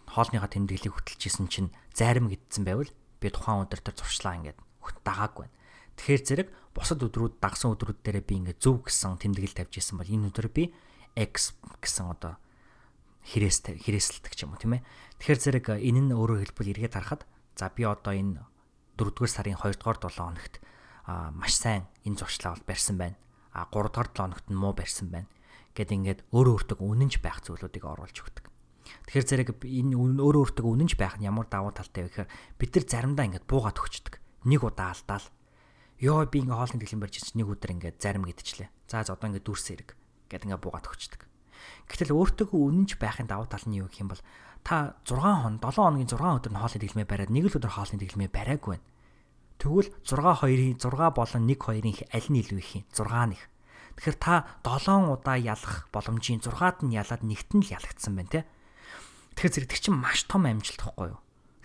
хоолныхаа тэмдэглэлийг хөтэлж исэн чинь зарим гэдсэн байвал би тухайн өдөр тэр зуршлаа ингээд дагаагүй байна. Тэгэхээр зэрэг бусад өдрүүд дагсан өдрүүд дээрээ би ингээд зөв гэсэн тэмдэглэл тавьж исэн бол энэ өдөр би X гэсэн одоо хэрэгс хэрэгсэлдэг ч юм уу тийм ээ. Тэгэхээр зэрэг энэ нь өөрөөр хэлбэл эргээд харахад за би одоо энэ 4-р сарын 2-р 7 хоногт маш сайн энэ зуршлаа бол барьсан байна а 3 дахь 7 хоногт нь муу барьсан байна гэд ингээд өөрөө өөртөө үнэнч байх зүйлүүдийг оруулж өгдөг. Тэгэхээр зэрэг энэ өөрөө өөртөө үнэнч байх нь ямар давуу талтай вэ гэхээр бид нар заримдаа ингээд буугаад өгчдөг. Нэг удаа алдаал. Йоо би ингээ хоолны дэглэм барьж чинь нэг өдөр ингээд зарим гэдчихлээ. За одоо ингээд дүрс хэрэг гэд ингээ буугаад өгчдөг. Гэтэл өөртөө үнэнч байхын давуу тал нь юу гэх юм бол та 6 хон 7 хоногийн 6 өдөр нь хоолны дэглэмээ бариад нэг л өдөр хоолны дэглэмээ бариаггүй байна. Тэгвэл 6 2-ийн 6 болон 1 2-ийн аль нь илүү их юм? 6 нэг. Тэгэхээр та 7 удаа ялах боломжийн 6-ад нь ялаад нэгт нь л ялагдсан байна те. Тэгэхээр зэрэг чинь маш том амжилт гэхгүй юу?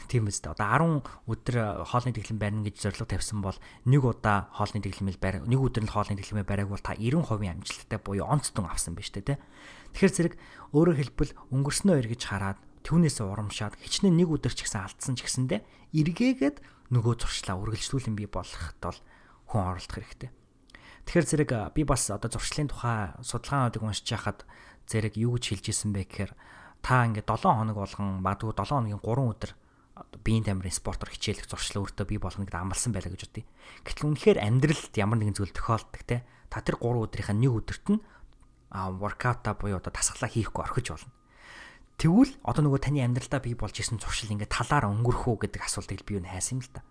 Тийм үстэй. Одоо 10 өдөр хоолны дэглэм барина гэж зорилго тавьсан бол нэг удаа хоолны дэглэмэл барь нэг өдөр нь хоолны дэглэмээ бариаг бол та 90% амжилттай буюу онцтон авсан байна шүү дээ, тэ. Тэгэхээр зэрэг өөрөөр хэлбэл өнгөрснөө эргэж хараад түүнээс урамшаад хичнээн нэг өдөр ч гэсэн алдсан ч гэсэндэ эргээгээд нөгөө зуршлаа үргэлжлүүлэн бий болоход бол хүн оролдох хэрэгтэй. Тэгэхээр зэрэг би бас одоо зуршлын тухай судалгаануудыг уншиж байхад зэрэг юу гэж хэлж исэн бэ гэхээр та ингээд 7 хоног болгон магадгүй 7 хоногийн 3 өдөр биеийн тамирын спортоор хичээлэх зуршлаа өөртөө бий болгоно гэдээ амласан байлаа гэж бодъё. Гэтэл үнэхээр амьдралд ямар нэгэн зүйл тохиолддог те. Та тэр 3 өдрийнхаа нэг өдөрт нь воркаута буюу одоо дасгалаа хийхгүй орхиж болно. Тэгвэл одоо нөгөө таны амьдралдаа бий болж исэн зуршил ингээд талаараа өнгөрөх үү гэдэг асуултыг би юу хайсан юм л та.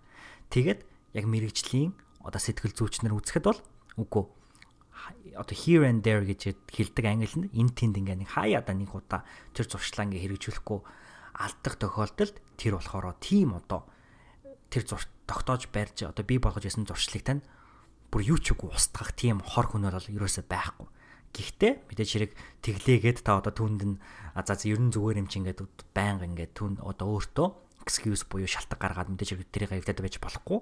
Тэгээд яг мэрэгжлийн одоо сэтгэл зүйчнэр үзэхэд бол үгүй одоо here and there гэж хэлдэг англи нь энэ тэнд ингээ нэг хаяада нэг удаа тэр зуршлаа ингээ хэрэгжүүлэхгүй алдах тохиолдолд тэр болохоор тийм одоо тэр зур тогтоож барьж одоо бий болгож исэн зуршлыг тань бүр юу ч үгүй устгах тийм хор хөнөөр бол ерөөсөө байхгүй. Гэхдээ мэдээж хэрэг тэглээгээд та одоо түнд нь за за ерэн зүгээр юм чи ингээд байнга ингээд түн одоо өөртөө excuse буюу шалтгаан гаргаад мэдээж хэрэг тэрийг аюултай байж болохгүй.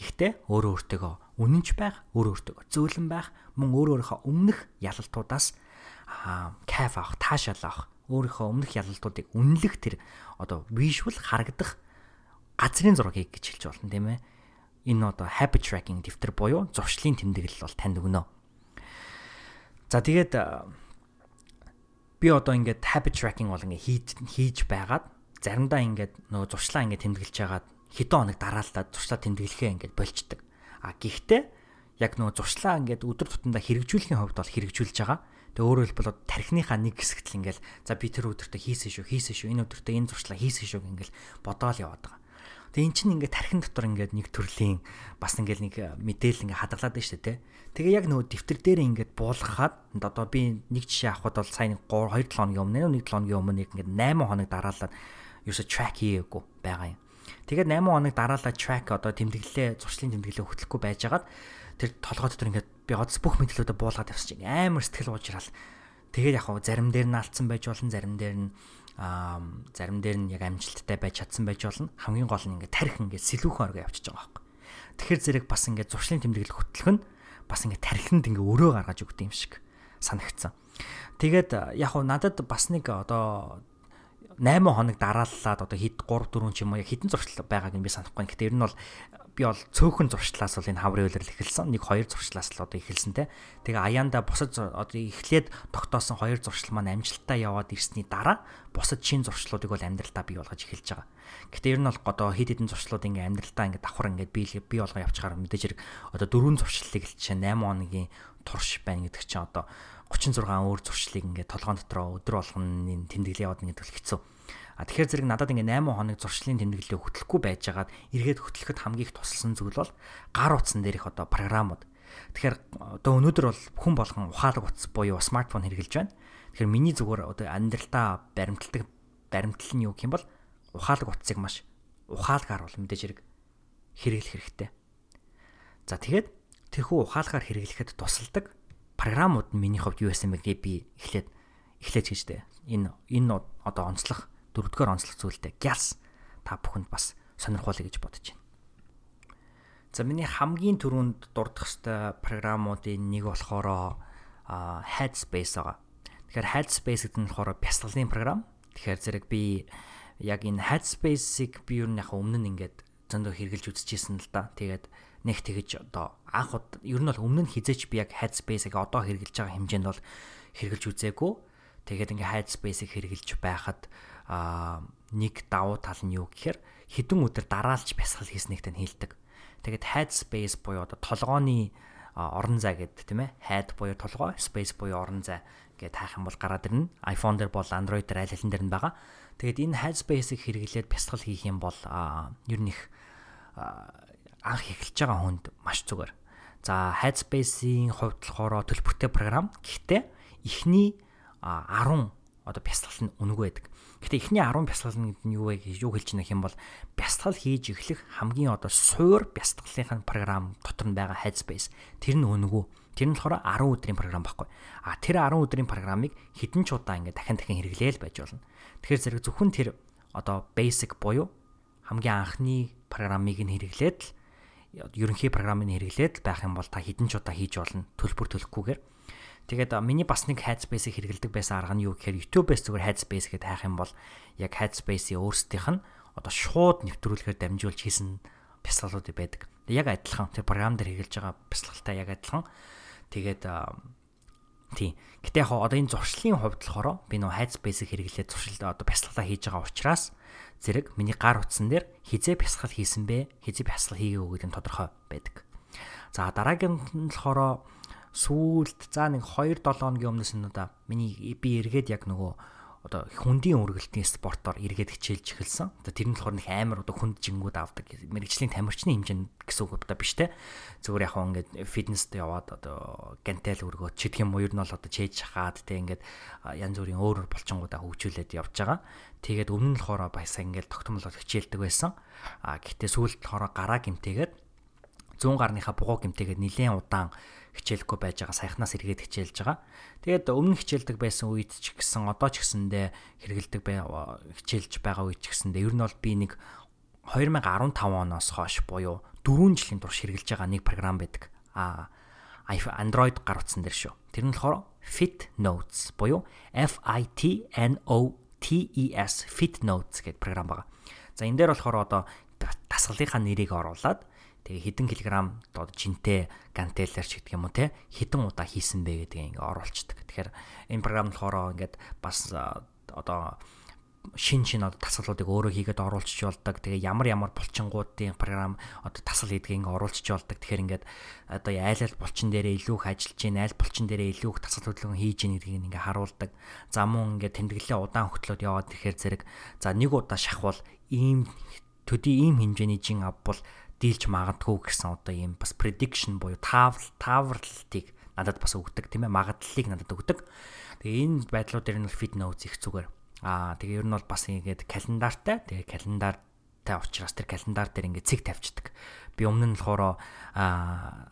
Гэхдээ өөрөө өөртөөгөө үнэнч байх, өөрөө өөртөөгөө зөөлөн байх, мөн өөрөө өөрийнхөө өмнөх ялалтуудаас аа кайф авах, таашаал авах, өөрийнхөө өмнөх ялалтуудыг үнэлэх тэр одоо visual харагдах газрын зургийг гэж хэлж болно тийм ээ. Энэ одоо habit tracking дэвтэр буюу зуршлын тэмдэглэл бол танд өгнө. За тэгээд би одоо ингээд habit tracking бол ингээд хийж хийж байгаад заримдаа ингээд нөгөө зуршлаа ингээд тэмдэглэж байгаад хэдэн хоног дараалаад зуршлаа тэмдэглэхээ ингээд болчдөг. А гэхдээ яг нөгөө зуршлаа ингээд өдөр тутамдаа хэрэгжүүлэхийн хувьд бол хэрэгжүүлж байгаа. Тэгээ өөрөөр хэлбэл тархиныхаа нэг хэсэгт л ингээл за би тэр өдөртөө хийсэн шүү, хийсэн шүү, энэ өдөртөө энэ зуршлаа хийсэн шүү ингээл бодоол яваад байгаа. Тэгээ эн чинь ингээд тархин дотор ингээд нэг төрлийн бас ингээд нэг мэдээлэл ингээд хадгалаад байна шүү дээ. Тэгээ яг нөгөө дэвтэр дээр ингээд буулгахад одоо би нэг жишээ авахд бол сая 3 2 7 хоногийн өмнө нэг 7 хоногийн өмнө ингээд 8 хоног дараалаад ерөөсө track хийгээгүй байгаа юм. Тэгээд 8 хоног дараалал track одоо тэмдэглэлээ зуршлын тэмдэглэлээ хөтлөхгүй байжгаад тэр толгой дотор ингээд би одс бүх мэдлүүдээ буулгаад авсчих амар сэтгэл уужрал. Тэгээд яг хав зарим дээр нь алдсан байж болно, зарим дээр нь аа зарим дээр нь яг амжилттай байж чадсан байж болно. Хамгийн гол нь ингээд тарих ингээд сэлүүхэн орго явчихж байгаа байхгүй. Тэгэхээр зэрэг бас ингээд зуршлын тэмдэглэл хөтлөх нь бас ингээд тархинд ингээд өрөө гаргаж өгдөг юм шиг санагдсан. Тэгээд яг хав надад бас нэг одоо 8 хоног дарааллаад одоо хэд 3 4 ч юм уу хідэн зуршил байгааг нь би санахгүй. Гэхдээ ер нь бол би бол цөөхөн зуршлаас бол энэ хаврын үйлрэл эхэлсэн. Нэг хоёр зуршлаас л одоо эхэлсэн те. Тэгээ аяанда бусад одоо эхлээд тогтоосон хоёр зуршил маань амжилттай яваад ирсний дараа бусад шин зуршлуудыг бол амьдралдаа бий болгож эхэлж байгаа. Гэхдээ ер нь бол одоо хэд хэдэн зуршлууд ингээ амьдралдаа ингээ давхар ингээ бий бий болгоо явчихаар мэдээж хэрэг одоо дөрвөн зуршлыг л чинь 8 хоногийн турш байна гэдэг чинь одоо 36 өөр зуршлыг ингээ толгоон дотроо өдөр болгоны тэмдэглэл яваад ингээ төлөв А тэгэхээр зэрэг надад ингээ 8 хоног зуршлын тэмдэглэлийг хөтлөхгүй байжгаад эргээд хөтлөхөд хамгийн их тусалсан зүйл бол гар утсан дээрх одоо програмууд. Тэгэхээр одоо өнөөдөр бол хүн болгон ухаалаг утас буюу смартфон хэрэглэж байна. Тэгэхээр миний зүгээр одоо амьдралтаа баримталдаг баримтлал нь юу гэх юм бол ухаалаг утсыг маш ухаалгаар бол мэдээж хэрэг хэрэглэх хэрэгтэй. За тэгээд тэрхүү ухаалгаар хэрэглэхэд тусалдаг програмууд нь миний хувьд юу байсан бэ гээ би эхлээд эхлэж гэжтэй. Энэ энэ одоо онцлох дөрөвдүгээр онцлог зүйлтэй гялс та бүхэнд бас сонирхуулъя гэж бодож байна. За миний хамгийн түрүүнд дурдах хэвээр програмуудын нэг болохоор Headspace байгаа. Тэгэхээр Headspace гэдэг нь болохоор бясалгалын програм. Тэгэхээр зэрэг би яг энэ Headspace-ийг би юу нэг өмнө нь ингээд зөндөө хэрглэж үзчихсэн л да. Тэгээд нэг тэгэж одоо анх ер нь бол өмнө нь хизээч би яг Headspace-ийг одоо хэрглэж байгаа хэмжээнд бол хэрглэж үзээгүй. Тэгээд ингээ Headspace-ийг хэрглэж байхад аа нэг давуу тал нь юу гэхээр хідэн өдөр дараалж бясалгал хийснэгтэй нь хилдэг. Тэгээд Headspace буюу одоо толгооны орон зай гэдэг тийм ээ. Head буюу толгой, space буюу орон зай гэдээ таах юм бол гараад ирнэ. iPhone дээр бол Android дээр аль алин дээр нь байгаа. Тэгээд энэ Headspace-ийг хэрэглээд бясалгал хийх юм бол ер нь их анх эхэлж байгаа хүнд маш зүгээр. За Headspace-ийн хувьд болохоор төлбөртэй програм. Гэхдээ эхний 10 одоо бясалгал нь үнэгүй байдаг. Гэхдээ эхний 10 бясалгал нь юу вэ гэж юу хэлж байгаа юм бол бясалгал хийж эхлэх хамгийн одоо суур бясалгалын програм дотор нь байгаа Headspace тэр нь үнэгүй. Тэр нь болохоор 10 өдрийн програм байхгүй. А тэр 10 өдрийн програмыг хэдэн ч удаа ингээд дахин дахин хэрэглээл байж болно. Тэгэхээр зэрэг зөвхөн тэр одоо basic буюу хамгийн анхны программыг нь хэрэглээд л ерөнхий программыг хэрэглээд байх юм бол та хэдэн ч удаа хийж болно төлбөр төлөхгүйгээр. Тэгээд миний бас нэг Headspace-ийг хэрэглэдэг байсан арга нь юу гэхээр YouTube-ээс зүгээр Headspace гэдэг хайх юм бол яг Headspace-ийн өөрсдийнх нь одоо шууд нэвтрүүлгээр дамжуулж хийсэн бясалгалууд байдаг. Яг адилхан тэр програм дээр хэрэгжилж байгаа бясалгалтай яг адилхан. Тэгээд Тийм. Гэтэ яг одоо энэ зуршлын хувьд болохоор би нөө Headspace-ийг хэрэглээд зуршил одоо бясалгалаа хийж байгаа учраас зэрэг миний гар утсан дээр хизээ бясалгал хийсэн бэ, хизээ бясалгал хийгээгүй гэдэг нь тодорхой байдаг. За дараагийн нь болохоор сүүлд за нэг 2 7 хоногийн өмнөөс нь одоо миний би эргээд яг нөгөө одоо хүндийн үргэлтийн спортоор эргээд хичээлж эхэлсэн. Одоо тэр нь болохоор нэг амар одоо хүнд жингүүд авдаг. Мэргэжлийн тамирчны хэмжээнд гэсэн үг одоо биш те. Зүгээр яг ингээд фитнест яваад одоо гантел өргөөд ч гэх юм уу ер нь бол одоо чээж шахаад те ингээд янз бүрийн өөр болчингуудаа хөгжүүлээд явж байгаа. Тэгээд өмнө нь болохоор баясаа ингээд тогтмол хичээлдэг байсан. А гэхдээ сүүлд болохоор гараа гимтээгээд 100 гарныхаа бугуу гимтээгээд нэлээд удаан хичээлэхгүй байж байгаа саяхнаас эргээд хичээлж байгаа. Тэгээд өмнө хичээлдэг байсан үед ч гэсэн одоо ч гэсэндээ хэрэгэлдэг бай хичээлж байгаа үед ч гэсэндээ ер нь бол би нэг 2015 оноос хойш буюу 4 жилийн турш хэрэгжилж байгаа нэг програм байдаг. А Android гар утсан дээр шүү. Тэр нь болохоор Fit Notes буюу F I T N O T E S Fit Notes гэдэг програм байгаа. За энэ дээр болохоор одоо дасгалынхаа нэрийг оруулаад Тэгээ хэдэн килограмм одоо жинтэй гантеллер ч гэдэг юм уу те хэдэн удаа хийсэн бэ гэдгийг ингээ оруулцдаг. Тэгэхээр энэ програм болохоор ингээд бас одоо шин шин одоо тасгалуудыг өөрөө хийгээд оруулчих болдог. Тэгээ ямар ямар булчингуудын програм одоо тасгал хийдгийг ингээ оруулчих болдог. Тэгэхээр ингээд одоо айл айл булчин дээрээ илүү их ажиллаж гин, айл булчин дээрээ илүү их тасгал хөдөлгөөн хийж гин гэдгийг ингээ харуулдаг. За мөн ингээ тэмдэглэлээ удаан хөтлөөд яваад ирэхээр зэрэг за нэг удаа шахвал ийм төдий ийм хэмжээний жин авбал дийлж магадгүй гэсэн одоо ийм бас prediction буюу таавал тааварлтыг надад бас өгдөг тийм ээ магадлалыг надад өгдөг. Тэгээ энэ байдлууд дээр нь fit notes их зүгээр. Аа тэгээ ер нь бол бас ингээд календартай. Тэгээ календартай учраас тэр календар дээр ингээд цэг тавьчихдаг. Би өмнө нь болохоор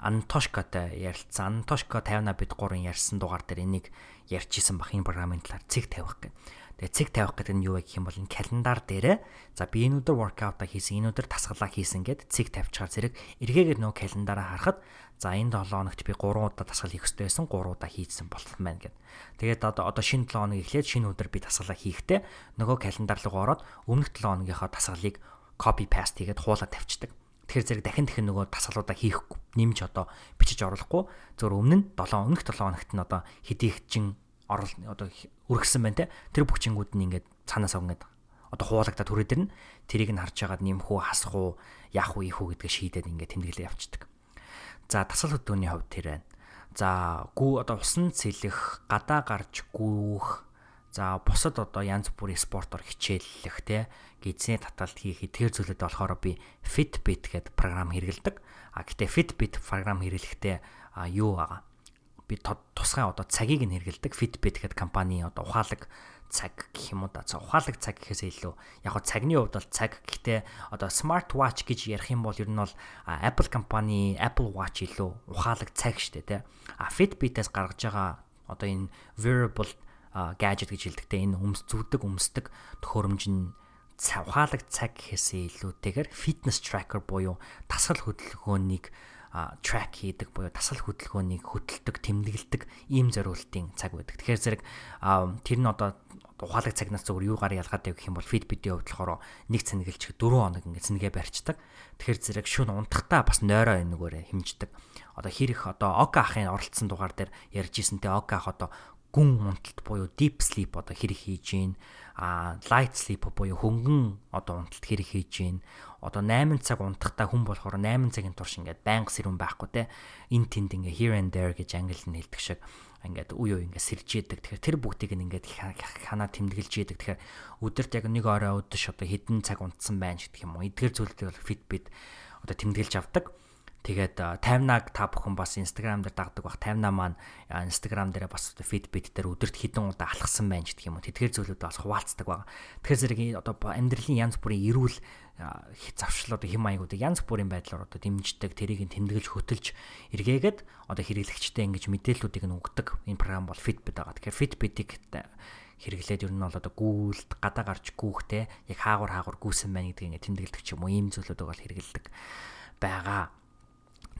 Антошкатай ярилцсан. Антошка 50-а бид гурван ярьсан дугаар дээр энийг ярьчихсан бах энэ програмын талаар цэг тавих гэх. Тэгээ цэг тавих гэдэг нь юу вэ гэх юм бол энэ календар дээрээ за би энэ өдөр воркаута хийсэн, энэ өдөр тасгалаа хийсэн гэд цэг тавьчихаар зэрэг эргээгээр нөө календараа харахад за энэ 7 хоногт би 3 удаа тасгал хийх ёстой байсан, 3 удаа хийсэн болсон байна гэд. Тэгээд одоо шинэ 7 хоног эхлээд шинэ өдөр би тасгалаа хийхдээ нөгөө календар руу ороод өмнөх 7 хоногийнхаа тасгалыг copy paste хийгээд хуулаад тавьчихдаг. Тэгэхээр зэрэг дахин дахин нөгөө тасгалуудаа хийх нэмж одоо бичиж оруулахгүй зөвөр өмнө нь 7 өмнөх 7 хоногт нь одоо хэдий их чин орол одоо өргөсөн байна те тэр бүчингүүд нь ингээд цаанаас ингээд одоо хуулагдаад түрээд ирнэ тэрийг нь харж байгаад нэмэх үү хасах уу яах уу ийх үү гэдгээ шийдээд ингээд тэмдэглээ явцдаг. За тасал хөдөөний хувьд тэр байна. За гүү одоо усан цэлэх, гадаа гарч гүүх, за бусад одоо янз бүрийн спортоор хичээллэх те гизний таталт хийх эдгээр зүйлүүд болохоор би Fitbit гэдэг програм хэрэгэлдэг. А гэтээ Fitbit програм хэрэглэхдээ юу байгаа? Би тусгай одоо цагийг нь хэрэгэлдэг Fitbit гэдэг компани одоо ухаалаг цаг гэх юм уу да. Ухаалаг цаг гэхээсээ илүү яг го цагны хувьд бол цаг гэхдээ одоо smart watch гэж ярих юм бол ер нь бол Apple компани Apple Watch илүү ухаалаг цаг штэ тий. А Fitbit-ээс гаргаж байгаа одоо энэ wearable gadget гэж хэлдэгтэй энэ өмс зүвдэг өмсдөг төхөөрөмж нь ухаалаг цаг гэхээсээ илүүтэйгээр fitness tracker буюу тасгал хөдөлгөөнийг track хийдэг буюу тасгал хөдөлгөөнийг хөдөлдөг, тэмдэглэдэг ийм зориултын цаг байдаг. Тэгэхээр зэрэг тэр нь одоо ухаалаг цагнаас зөвөр юугаар ялгаад байв гэх юм бол хувьд болохоор нэг цэнгэлч 4 хоног ингээд цэнгээ барьцдаг. Тэгэхээр зэрэг шүн унтахтаа бас нойроо энэгээрээ хэмждэг. Одоо хэрэг одоо Ока ахын оролцсон дугаар дээр ярьж ирсэнтэй Ока ах одоо гүн унталт буюу deep sleep одоо хэрэг хийж гин а light sleep буюу хөнгөн одоо унталт хэрэг хийж гин одоо 8 цаг унтахтаа хүн болохоор 8 цагийн турш ингээд байнга сэрүүн байхгүй те эн тэнд ингээ here and there гэж англи хэлдэг шиг ингээд үе үе ингээд сэрж яадаг. Тэгэхээр тэр бүгдийг ингээд ханаа тэмдэглэж яадаг. Тэгэхээр өдөрт яг нэг орой өдөш одоо хэдэн цаг унтсан байна гэдэг юм уу. Эдгээр зүйлүүдийг бол Fitbit одоо тэмдэглэж авдаг. Тэгээд таймнаг та бүхэн бас Instagram дээр дагдаг бах таймна маань Instagram дээр бас Fitbit дээр өдөрт хэдэн удаа алхсан байна гэдэг юм уу. Тэдгээр зүйлүүд бас хуваалцдаг баг. Тэгэхээр зэрэг одоо амьдралын янз бүрийн эрүүл завшил одоо хэм маягуудыг янз бүрийн байдлаар одоо дэмждэг, тэрийг тэмдэглэж хөтөлж эргээгээд одоо хэрэглэгчтэй ингэж мэдээллүүдийг нь өгдөг. Энэ програм бол Fitbit байгаа. Тэгэхээр Fitbit-ийг хэрэглээд ер нь бол одоо гүйлт гадаа гарч гүүхтэй яг хаагур хаагур гүйсэн байна гэдгийг ингэ тэмдэглэдэг ч юм уу ийм зүйлүүдийг бол хэрэгэлдэг байгаа.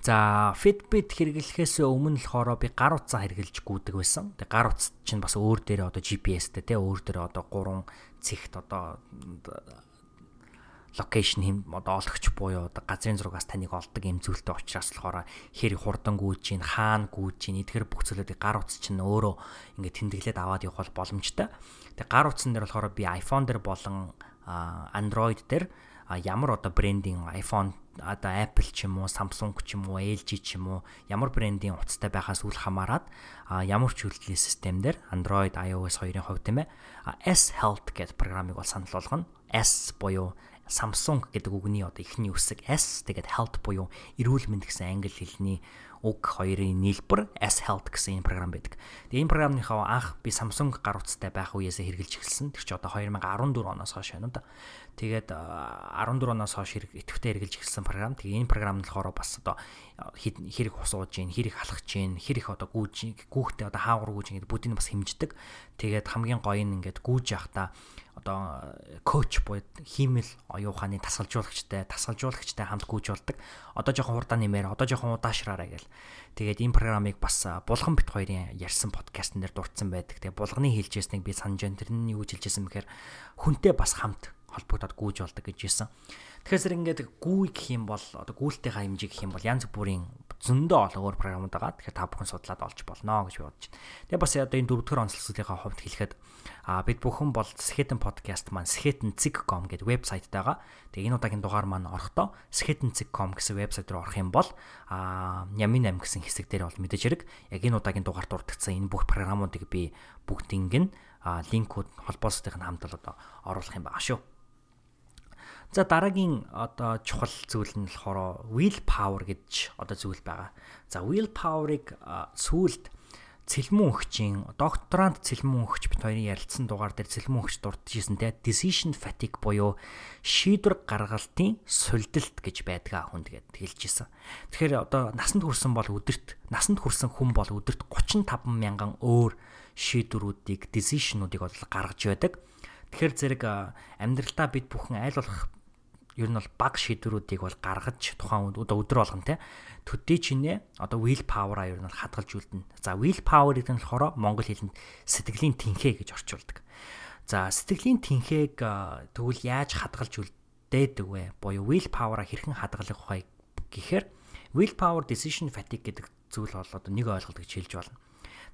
За Fitbit хэрэглэхээс өмнө болохоор би гар утсаа хэрэглэж гүйдэг байсан. Тэгээ гар утас чинь бас өөр дээрээ одоо GPS-тэй тий өөр дээрээ одоо 3 цэгт одоо локейшн хэм одоо олгоч буюу одоо газрын зургаас таныг олдог юм зүйлтэй учраас болохоор хэр хурдан гүйж гин хаана гүйж гин эдгээр бүх зүйлүүдийг гар утас чинь өөрөө ингээд тэмдэглээд аваад явах боломжтой. Тэгээ гар утсан дээр болохоор би iPhone дээр болон Android дээр ямар одоо брендинг iPhone одоо Apple ч юм уу, Samsung ч юм уу, LG ч юм уу ямар брендийн утастай байхаас үл хамааран ямар ч үйлдвэрлэлийн системдэр Android, iOS хоёрын хувьд тийм ээ S Health гэдэг програмыг бол санал болгоно. S буюу Samsung гэдэг үгний одоо эхний үсэг S тэгээд health буюу эрүүл мэнд гэсэн англи хэлний уг хоёрын нийлбэр S Health гэсэн энэ програм байдаг. Тэгээ энэ програмныхаа анх би Samsung гар утастай байх үеэсээ хэрэгжилж эхэлсэн. Тэр чинь одоо 2014 оноос хойш байна да. Тэгээд 14 оноос хойш идэвхтэй хэрэгжилж эхэлсэн програм. Тэгээ энэ програм нь болохоор бас одоо хэрэг ус ууж гин, хэрэг халах гин, хэрэг одоо гүүж, гүүхтэй одоо хаагур гүүж ингээд бүгдийг бас хэмждэг. Тэгээд хамгийн гоё нь ингээд гүүж явахдаа одоо коуч буюу хиймэл оюун ухааны тасгалжуулагчтай тасгалжуулагчтай хамт гүйж болдог. Одоо жоохон хурдан нэмээр одоо жоохон удаашраарай гэл. Тэгээд энэ програмыг бас булган бит хоёрын ярьсан подкастн дээр дурдсан байдаг. Тэгээд булганы хэлжсэнийг би санаж байна. Тэр нь юу хэлжсэн бэхээр хүнтэй бас хамт холбогдоод гүйж болдог гэж хэлсэн. Тэгэхээр ингээд гүй гэх юм бол одоо гүйлтэйхаа хэмжээ гэх юм бол янз бүрийн зөндөө өөр програмууд байгаа. Тэгэхээр та бүхэн судлаад олж болно гэж бодож байна. Тэгээ бас одоо энэ дөрөвдүгээр онцлогсуудынхаа хувьд хэлэхэд а бид бүхэн бол Skeleton podcast маань skeleton.com гэдэг вебсайт байгаа. Тэгээ энэ удаагийн дугаар маань орохдоо skeleton.com гэсэн вебсайт руу орох юм бол а Ямин 8 гэсэн хэсэг дээр бол мэдээж хэрэг яг энэ удаагийн дугаарт дурдгдсан энэ бүх програмуудыг би бүгдийг нь линкүүд холбоосуудын хамт бол одоо оруулах юм байгаа шүү. За дараагийн одоо чухал зүйл нь болохоор will power гэж одоо зүйл байгаа. За will power-ыг сүүлд цэлмэн өгчийн докторант цэлмэн өгч бит хоёрын ярилцсан дугаар дээр цэлмэн өгч дурдчихсэн те decision fatigue буюу шийдвэр гаргалтын сулдилт гэж байдаг хүн тэгээд хэлж исэн. Тэгэхээр одоо насанд хүрсэн бол өдөрт насанд хүрсэн хүн бол өдөрт 35 мянган өөр шийдвэрүүдийг decision-уудыг бол гаргаж байдаг. Тэгэхээр зэрэг амьдралдаа бид бүхэн айл болох ер нь бол баг шийдвэрүүдийг бол гаргаж тухайн өдөр болгон те төдий чинээ одоо will power-а ер нь хадгалж үлдэнэ. За will power гэдэг нь болохоор монгол хэлэнд сэтгэлийн тэнхээ гэж орчуулдаг. За сэтгэлийн тэнхээг тэгвэл яаж хадгалж үлдээдэг вэ? Буюу will power-а хэрхэн хадгалах вэ гэхээр will power decision fatigue гэдэг зүйл бол одоо нэг ойлголт гэж хэлж болно.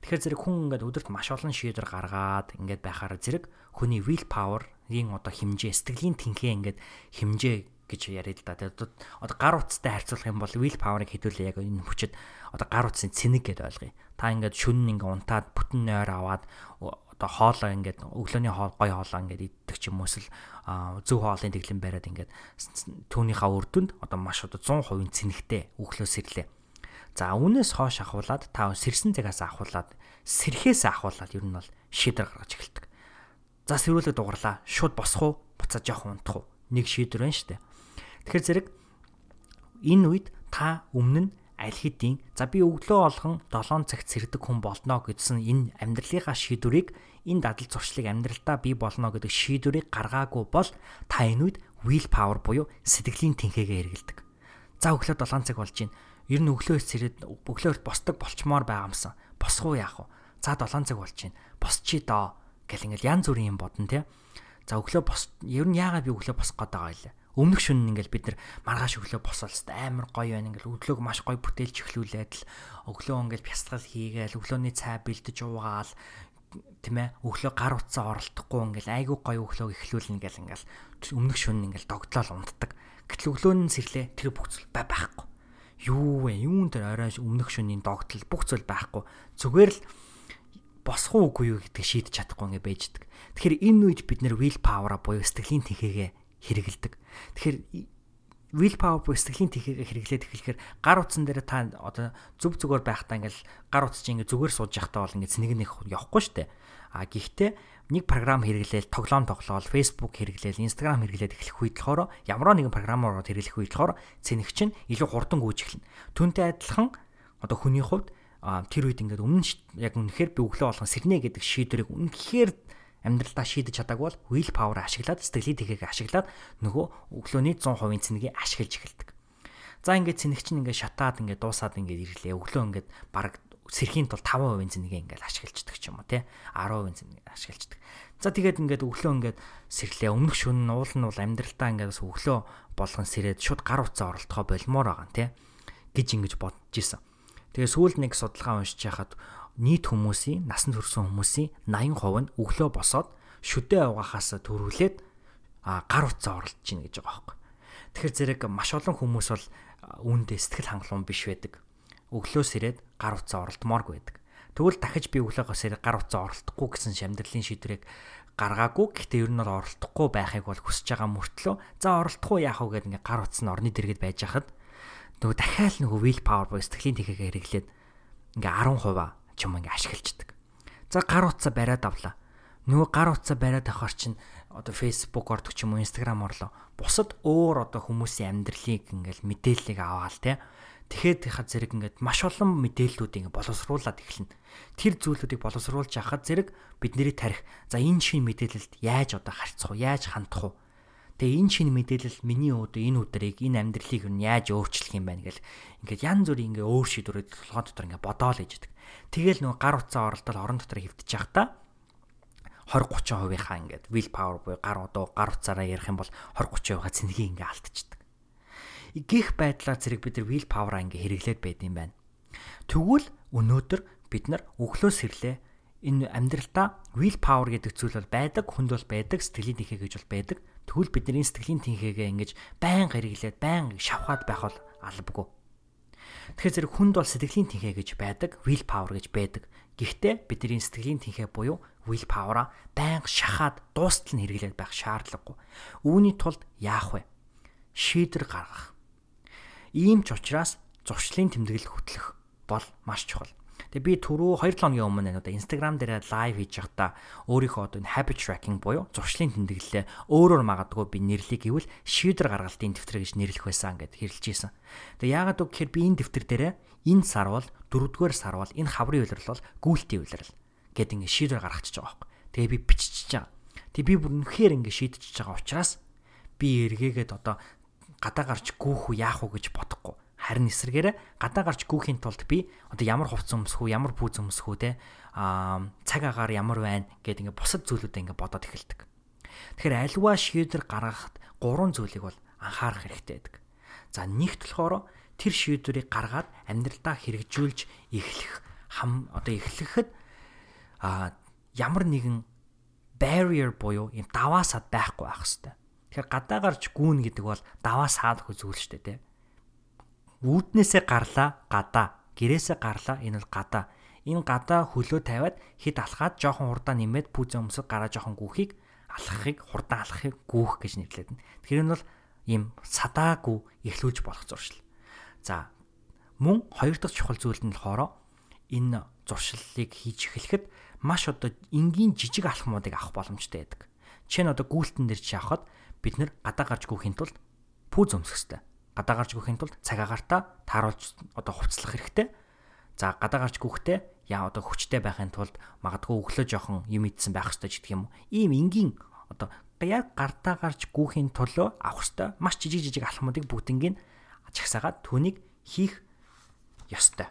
Тэгэхээр зэрэг хүн ингээд өдөрт маш олон шийдвэр гаргаад ингээд байхаараа зэрэг хүний will power-ийн одоо хэмжээ, сэтгэлийн тэнхээ ингээд хэмжээ гэж яриад л да. Тэгээд одоо гар утастай харьцуулах юм бол will power-ыг хэдүүлээ яг энэ хүчит одоо гар утасын цэник гэдээ ойлгоё. Та ингээд шүн ингээд унтаад бүтэн нойр аваад одоо хоолоо ингээд өглөөний хоол гой хоолоо ингээд иддэг ч юм уу эсвэл зөв хоолын дэглэм бариад ингээд түүнийхээ үр дүнд одоо маш одоо 100% цэнэгтэй өглөө сэрлээ За үүнээс хойш ахуулаад та сэрсэн цагаас ахуулаад сэрхээс ахуулаад ер нь бол шийдвэр гаргаж эхэлдэг. За сэрүүлэг дугарлаа. Шууд босох уу? Буцаад жоох унтах уу? Нэг шийдвэр байна дээ. Тэгэхээр зэрэг энэ үед та өмнө нь аль хэдийн за би өглөө олгон 7 цагт сэрдэг хүн болно гэдсэн энэ амьдралынхаа шийдвэрийг энэ дадал зуршлыг амьдралдаа бий болно гэдэг шийдвэрийг гаргаагүй бол та энэ үед will power буюу сэтгэлийн тэнхээгээ хэрэгэлдэг. За өглөө 7 цаг болж байна ер нь өглөөс сэрээд өглөөр босдог болчмоор байгаамсан. Босох уу яах вэ? За 7 цаг болж байна. Босчий доо гэл ингээл янз бүрийн юм бодно те. За өглөө бос ер нь яагаад би өглөө босох гээд байгаа юм өмнөх шөнө ингээл бид нар маргааш өглөө босвол хэвээр амар гоё байна ингээл өглөөг маш гоё бүтээлж эхлүүлээд л өглөө ингээл бясалгал хийгээл өглөөний цай бэлдэж уугаал тийм ээ өглөө гар утсаа оролдохгүй ингээл айгүй гоё өглөөг эхлүүлнэ гэл ингээл өмнөх шөнө ингээл догтлол унтдаг гэтэл өглөө нь сэрлээ тэр бүх зүйл байхгүй юу вэ? Юун дээр оройш өмнөх шөнийн догтол бүх зүйл байхгүй. Зүгээр л босох уугүй юу гэдгийг шийдэж чадахгүй ингээ байждаг. Тэгэхээр энэ үед бид нэр will power буюу сэтгэлийн тэнхээгээ хэрэгэлдэг. Тэгэхээр will power буюу сэтгэлийн тэнхээгээ хэрэглээд эхлэхээр гар утсан дээр та одоо зүв зүгээр байхдаа ингээл гар утас чинь ингээ зүгээр сууж явахдаа бол ингээ цэнэг нэг явахгүй штэ. А гэхдээ нэг програм хэрэглээл тоглоом тоглоол Facebook хэрэглээл Instagram хэрэглээд эхлэх үед болохоор ямар нэгэн програмаар хэрэглэх үед болохоор цэнэг чинь илүү хурдан гүйж эхэлнэ. Түүнтэй адилхан одоо хүний хувьд тэр үед ингээд өмнө яг үнэхээр би өглөө болгон сэрнэ гэдэг шийдвэрийг үнэхээр амьдралдаа шийдэж чадаагүй бол will power ашиглаад сэтгэлийн тэхийг ашиглаад нөгөө өглөөний 100% цэнэгийг ашиглаж эхэлдэг. За ингээд цэнэг чинь ингээд шатаад ингээд дуусаад ингээд ирлээ. Өглөө ингээд баг сэрхийн тул 5% цэнийг ингээд ашиглаждаг ч юм уу тий 10% цэнийг ашиглаждаг. За тэгээд ингээд өглөө ингээд сэрлээ өмнөх шөнө нь уул нь бол амьдралтаа ингээд өглөө болгон сэрээд шууд гар утсаа оролдохоо болмоор байгаа тий гэж ингэж бодож исэн. Тэгээ сүүлд нэг судалгаа уншиж яхад нийт хүмүүсийн насан турш хүмүүсийн 80% нь өглөө босоод шүдэ угаахаас төрүүлээд гар утсаа оролдож гин гэж байгаа байхгүй. Тэгэхээр зэрэг маш олон хүмүүс бол үүндээ сэтгэл хангалуун биш байдаг өглөөс ирээд гар утсаа оролдмооргүй байдаг. Тэгвэл дахиж би өглөөгөөс ирээд гар утсаа оролдохгүй гэсэн шамдрлын шийдвэрийг гаргаагүй. Гэхдээ ер нь бол оролдохгүй байхыг бол хүсэж байгаа мөртлөө за оролдохгүй яах вэ гэдэг ингээ гар утас нь орны дэргэд байж хахад нөгөө дахиад нөгөө will power буюу сэтгэлийн тэнхээгээ хэрэглээд ингээ 10% ч юм ингээ ашиглаждаг. За гар утсаа бариад авлаа. Нөгөө гар утсаа бариад авахар чинь одоо Facebook ордог ч юм уу Instagram орлоо. Бусад өөр одоо хүмүүсийн амьдралыг ингээл мэдээллийг аваал те Тэгэхэд яхад зэрэг ингээд маш олон мэдээллүүд ингээд боловсруулад эхэлнэ. Тэр зүйлүүдийг боловсруулж яхад зэрэг бидний тарих. За энэ шин мэдээлэлд яаж одоо харьцах вэ? Яаж хандах вэ? Тэгээ энэ шин мэдээлэл миний өөдөө энэ өдрийг энэ амьдралыг нь яаж өөрчлөх юм байна гэл ингээд янз бүрийн ингээд өөр шийдвэрүүд толгой дотор ингээд бодоол ээж идэг. Тэгэл нөгөө гар утсаа оролдол орон дотор хөвтөж явахдаа 20 30%-ийнхаа ингээд will power буюу гар одоо гар утсаараа ярих юм бол 20 30%-аа цэнэгийг ингээд алдчихдаг гих байдлаар зэрэг бид нар will power ингээ хэрэглээд байд юм байна. Тэгвэл өнөөдөр бид нар өглөө сэрлээ энэ амьдралдаа will power гэдэг зүйл бол байдаг, хүнд бол байдаг, сэтгэлийн тэнхээ гэж бол байдаг. Тэгвэл бид нар энэ сэтгэлийн тэнхээгээ ингэж байнга хэрэглээд байнга шавхаад байх бол албагүй. Тэгэхээр зэрэг хүнд бол сэтгэлийн тэнхээ гэж байдаг, will power гэж байдаг. Гэхдээ бидний сэтгэлийн тэнхээ буюу will power-а байнга шахаад дуустал нь хэрэглээд байх шаардлагагүй. Үүний тулд яах вэ? Шийдвэр гаргах Ийм ч учраас зуршлын тэмдэглэл хөтлөх бол маш чухал. Тэгээ би түрүү 2 7 хоногийн өмнө одоо Instagram дээр лайв хийж байхдаа өөрийнхөө одоо habit tracking буюу зуршлын тэмдэглэлээ өөрөөр магадгүй би нэрлэе гэвэл шийдвэр гаргалтын дэвтэр гэж нэрлэх байсан гэдээ хэрэлж ийсэн. Тэгээ яагаад үг гэхээр би энэ дэвтэр дээрээ энэ сар бол дөрөвдүгээр сар бол энэ хаврын үйлрэл бол гүйлтийн үйлрэл гэдэг ингээ шийдвэр гаргачихж байгаа байхгүй. Тэгээ би биччихэж байгаа. Тэгээ би бүр үнэхээр ингээ шийдчихэж байгаа учраас би эргээгээд одоо гадаа гарч гүүх үү яах уу гэж бодохгүй. Харин эсрэгээрээ гадаа гарч гүүхийн тулд би одоо ямар хувцас өмсөх үү, ямар пүүз өмсөх үү те аа цаг агаар ямар байна гэдэг ингээ бусад зүйлүүдэд ингээ бодоод эхэлдэг. Тэгэхээр альва шийдвэр гаргахад гурван зүйлийг бол анхаарах хэрэгтэй байдаг. За нэгт болохоор тэр шийдвэрийг гаргаад амьдралдаа хэрэгжүүлж эхлэх хам одоо эхлэхэд а ямар нэгэн barrier буюу юм даваасаад байхгүй байх хэвээр. Тэгэхээр гадаа гарч гүүн гэдэг бол даваа саад хүзүүл штэ тий. Үүднээсээ гарлаа гадаа, гэрээсээ гарлаа энэ бол гадаа. Энэ гадаа хөлөө тавиад хид алхаад жоохон хурдаа нэмээд пүүзэн өмсөг гараа жоохон гүүхийг алхахыг хурдан алхахыг гүүх гэж нэрлэдэг. Тэгэхээр энэ бол ийм садаагүй эхлүүлж болох зуршил. За Мөн хоёр дахь чухал зүйл нь болохоор энэ зуршиллыг хийж эхлэхэд маш одоо энгийн жижиг алхмуудыг авах боломжтой байдаг. Жишээ нь одоо гүйлтэн дээр чи авахад бид нэр гадаа гарч гүйхийн тулд пүү зөмсөх хэрэгтэй. Гадаа гарч гүйхийн тулд цаг агартаа тааруулж одоо хувцлах хэрэгтэй. За гадаа гарч гүйхдээ яа одоо хүчтэй байхын тулд магадгүй өглөө жоохон юм идсэн байх хэрэгтэй гэх юм. Ийм энгийн одоо яг гартаа гарч гүйхийн төлөө авах хэрэгтэй маш жижиг жижиг алхмуудыг бүгднийг чагсаагаад түүнийг хийх ёстой.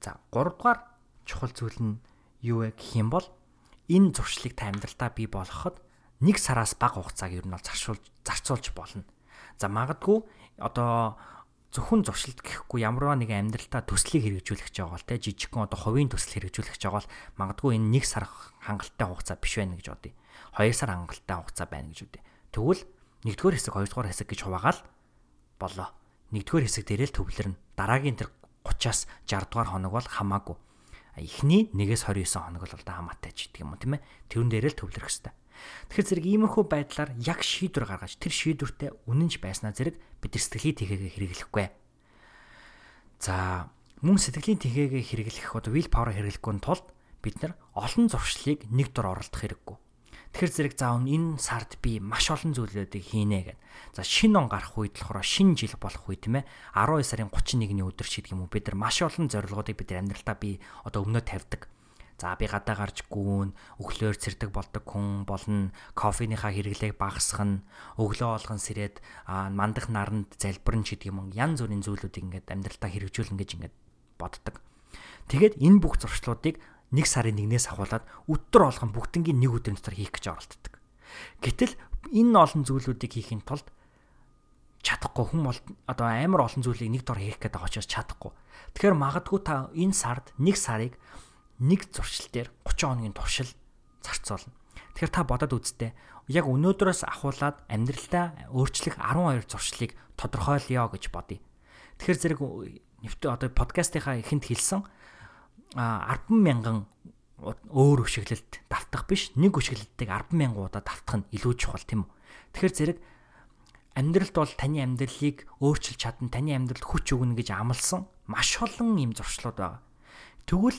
За 3 дугаар чухал зүйл нь юу вэ гэх юм бол энэ зуршлыг та амьдралдаа бий болгоход нэг сараас бага хугацааг ер нь бол зарцуулж зарцуулж болно. За магадгүй одоо зөвхөн зуршилт гэхгүй ямарваа нэг амьдралтаа төслийг хэрэгжүүлэх гэж байгаа бол те жижигхэн одоо хувийн төсөл хэрэгжүүлэх гэж байгаа бол магадгүй энэ нэг сар хангалттай хугацаа биш байна гэж бодъё. 2 сар хангалттай хугацаа байна гэж үдээ. Тэгвэл нэгдүгээр хэсэг, хоёрдугаар хэсэг гэж хуваагаал болоо. Нэгдүгээр хэсэг дээрээ л төвлөрнө. Дараагийн тэр 30-аас 60 дугаар хоног бол хамаагүй. Эхний 1-ээс 29 хоног бол да хамаатай ч гэдэг юм уу тийм ээ. Тэрүүн дээрээ л төвлөрөх хэрэгтэй. Тэгэхээр зэрэг иймэрхүү байдлаар яг шийдвэр гаргаж тэр шийдвэртэй үнэнч байснаа зэрэг бид сэтгэлийн тэгээгээ хэрэглэхгүй. За мөн сэтгэлийн тэгээгээ хэрэглэх одоо will power хэрэглэхгүй тулд бид нар олон зуршлыг нэг дор оролдох хэрэггүй. Тэгэхээр зэрэг заавал энэ сард би маш олон зүйлүүдийг хийнэ гэд. За шинэ он гарах үед болохоор шинэ жил болох үе тийм ээ 12 сарын 31-ний өдөр ч гэдэг юм уу бид нар маш олон зорилгоодыг бид амьдралдаа би одоо өмнөө тавьдаг. За би гадаа гарч гүүн, өглөөр цэрдэг болдог хүн болно. Кофеныхаа хэрэглээг багасгах нь, өглөө олгон сэрээд мандах наранд залбирэн ч гэдэг юм янз бүрийн зүйлүүдийг ингээд амьдралтаа хэрэгжүүлнэ гэж ингээд боддог. Тэгээд энэ бүх зуршлуудыг нэг сарын нэгнээс ахуулаад өдөр олгон бүгднгийн нэг өдрийн дотор хийх гэж оролддог. Гэтэл энэ олон зүйлүүдийг хийхин тулд чадахгүй хүн бол одоо амар олон зүйлийг нэг дор хийх гэдэг очоос чадахгүй. Тэгэхээр магадгүй та энэ сард нэг сарыг нэг зуршил дээр 30 хоногийн туршил зарцуулна. Тэгэхээр та бодоод үзтээ яг өнөөдрөөс ахуулаад амьдралдаа өөрчлөх 12 зуршлыг тодорхойлъё гэж бодъё. Тэгэхээр зэрэг нэвтэ одоо подкастынхаа эхэнд хэлсэн 10 мянган өөр өшөглөлт давтах биш нэг өшөглөлтийг 10 мянган удаа давтах нь илүү чухал тийм үү. Тэгэхээр зэрэг амьдралд бол таны амьдралыг өөрчилж чадна, таны амьдралд хүч өгнө гэж амласан маш олон юм зуршлууд байгаа. Тэгвэл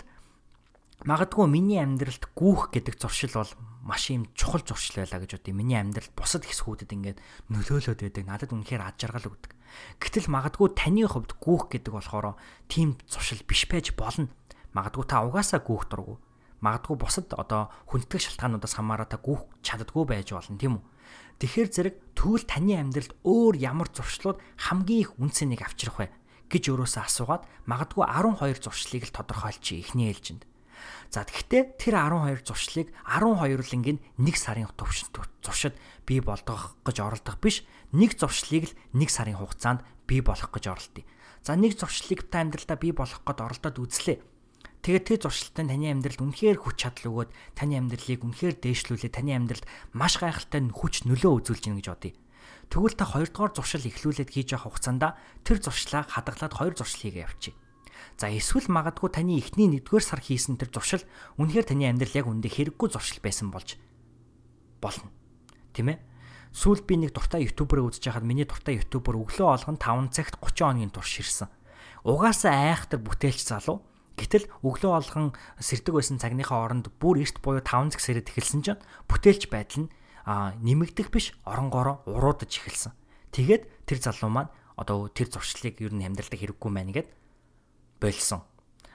магадгүй миний амьдралд гүүх гэдэг зуршил бол маш юм чухал зуршил байлаа гэж бодъё. Миний амьдралд бусад хэсгүүдэд ингээд нөлөөлөд байдаг. Надад үнэхээр ад жаргал өгдөг. Гэтэл магадгүй таны хувьд гүүх гэдэг болохоор тийм зуршил биш байж болно. Магадгүй та угаасаа гүүх дургу. Магадгүй бусад одоо хүндэтгэх шалтгаануудаас хамаараа та гүүх чаддгүй байж болно тийм үү? Тэгэхээр зэрэг тэгвэл таны амьдралд өөр ямар зуршлууд хамгийн их үнцнийг авчрах вэ гэж өөрөөсөө асуугаад магадгүй 12 зуршлыг л тодорхойлчих ихний ээлжинд. За тэгэхдээ тэр 12 зуршлыг 12 лингийн 1 сарын төвшин зуршид бий болгох гэж оролдох биш. Нэг зуршлыг л 1 сарын хугацаанд бий болгох гэж оролдъё. За нэг зуршлыг та амьдралдаа бий болгох гэж оролдоод үзлээ. Тэгээд тэр зуршилтай таны амьдралд үнэхээр хүч чадал өгөөд таны амьдралыг үнэхээр дээшлүүлээ таны амьдралд маш гайхалтай хүч нөлөө үзүүлж гин гэж бодъё. Тэгвэл та 2 дугаар зуршил эхлүүлээд хийж явах хугацаанд тэр зуршлаа хадгалаад 2 зуршил хийгээ явчих. За эсвэл магадгүй таны эхний 1-р сар хийсэн тэр зуршил үнэхээр таны амьдрал яг үндэ хэрэггүй зуршил байсан болж болно. Тэ мэ? Сүүлд би нэг дуртай ютуберыг үзэж байхад миний дуртай ютубер өглөө олгон 5 цагт 30 хоногийн турш ирсэн. Угаасаа айхтар бүтээлч залуу. Гэтэл өглөө олгон сэрдэг байсан цагныхаа оронд бүр эрт буюу 5 цаг сэрэд эхэлсэн чинь бүтээлч байдал нь нэмэгдэх биш оронгороо уруудаж эхэлсэн. Тэгээд тэр залуу маань одоо тэр зуршлыг ер нь амьдралдаа хэрэггүй байна гэд болсон.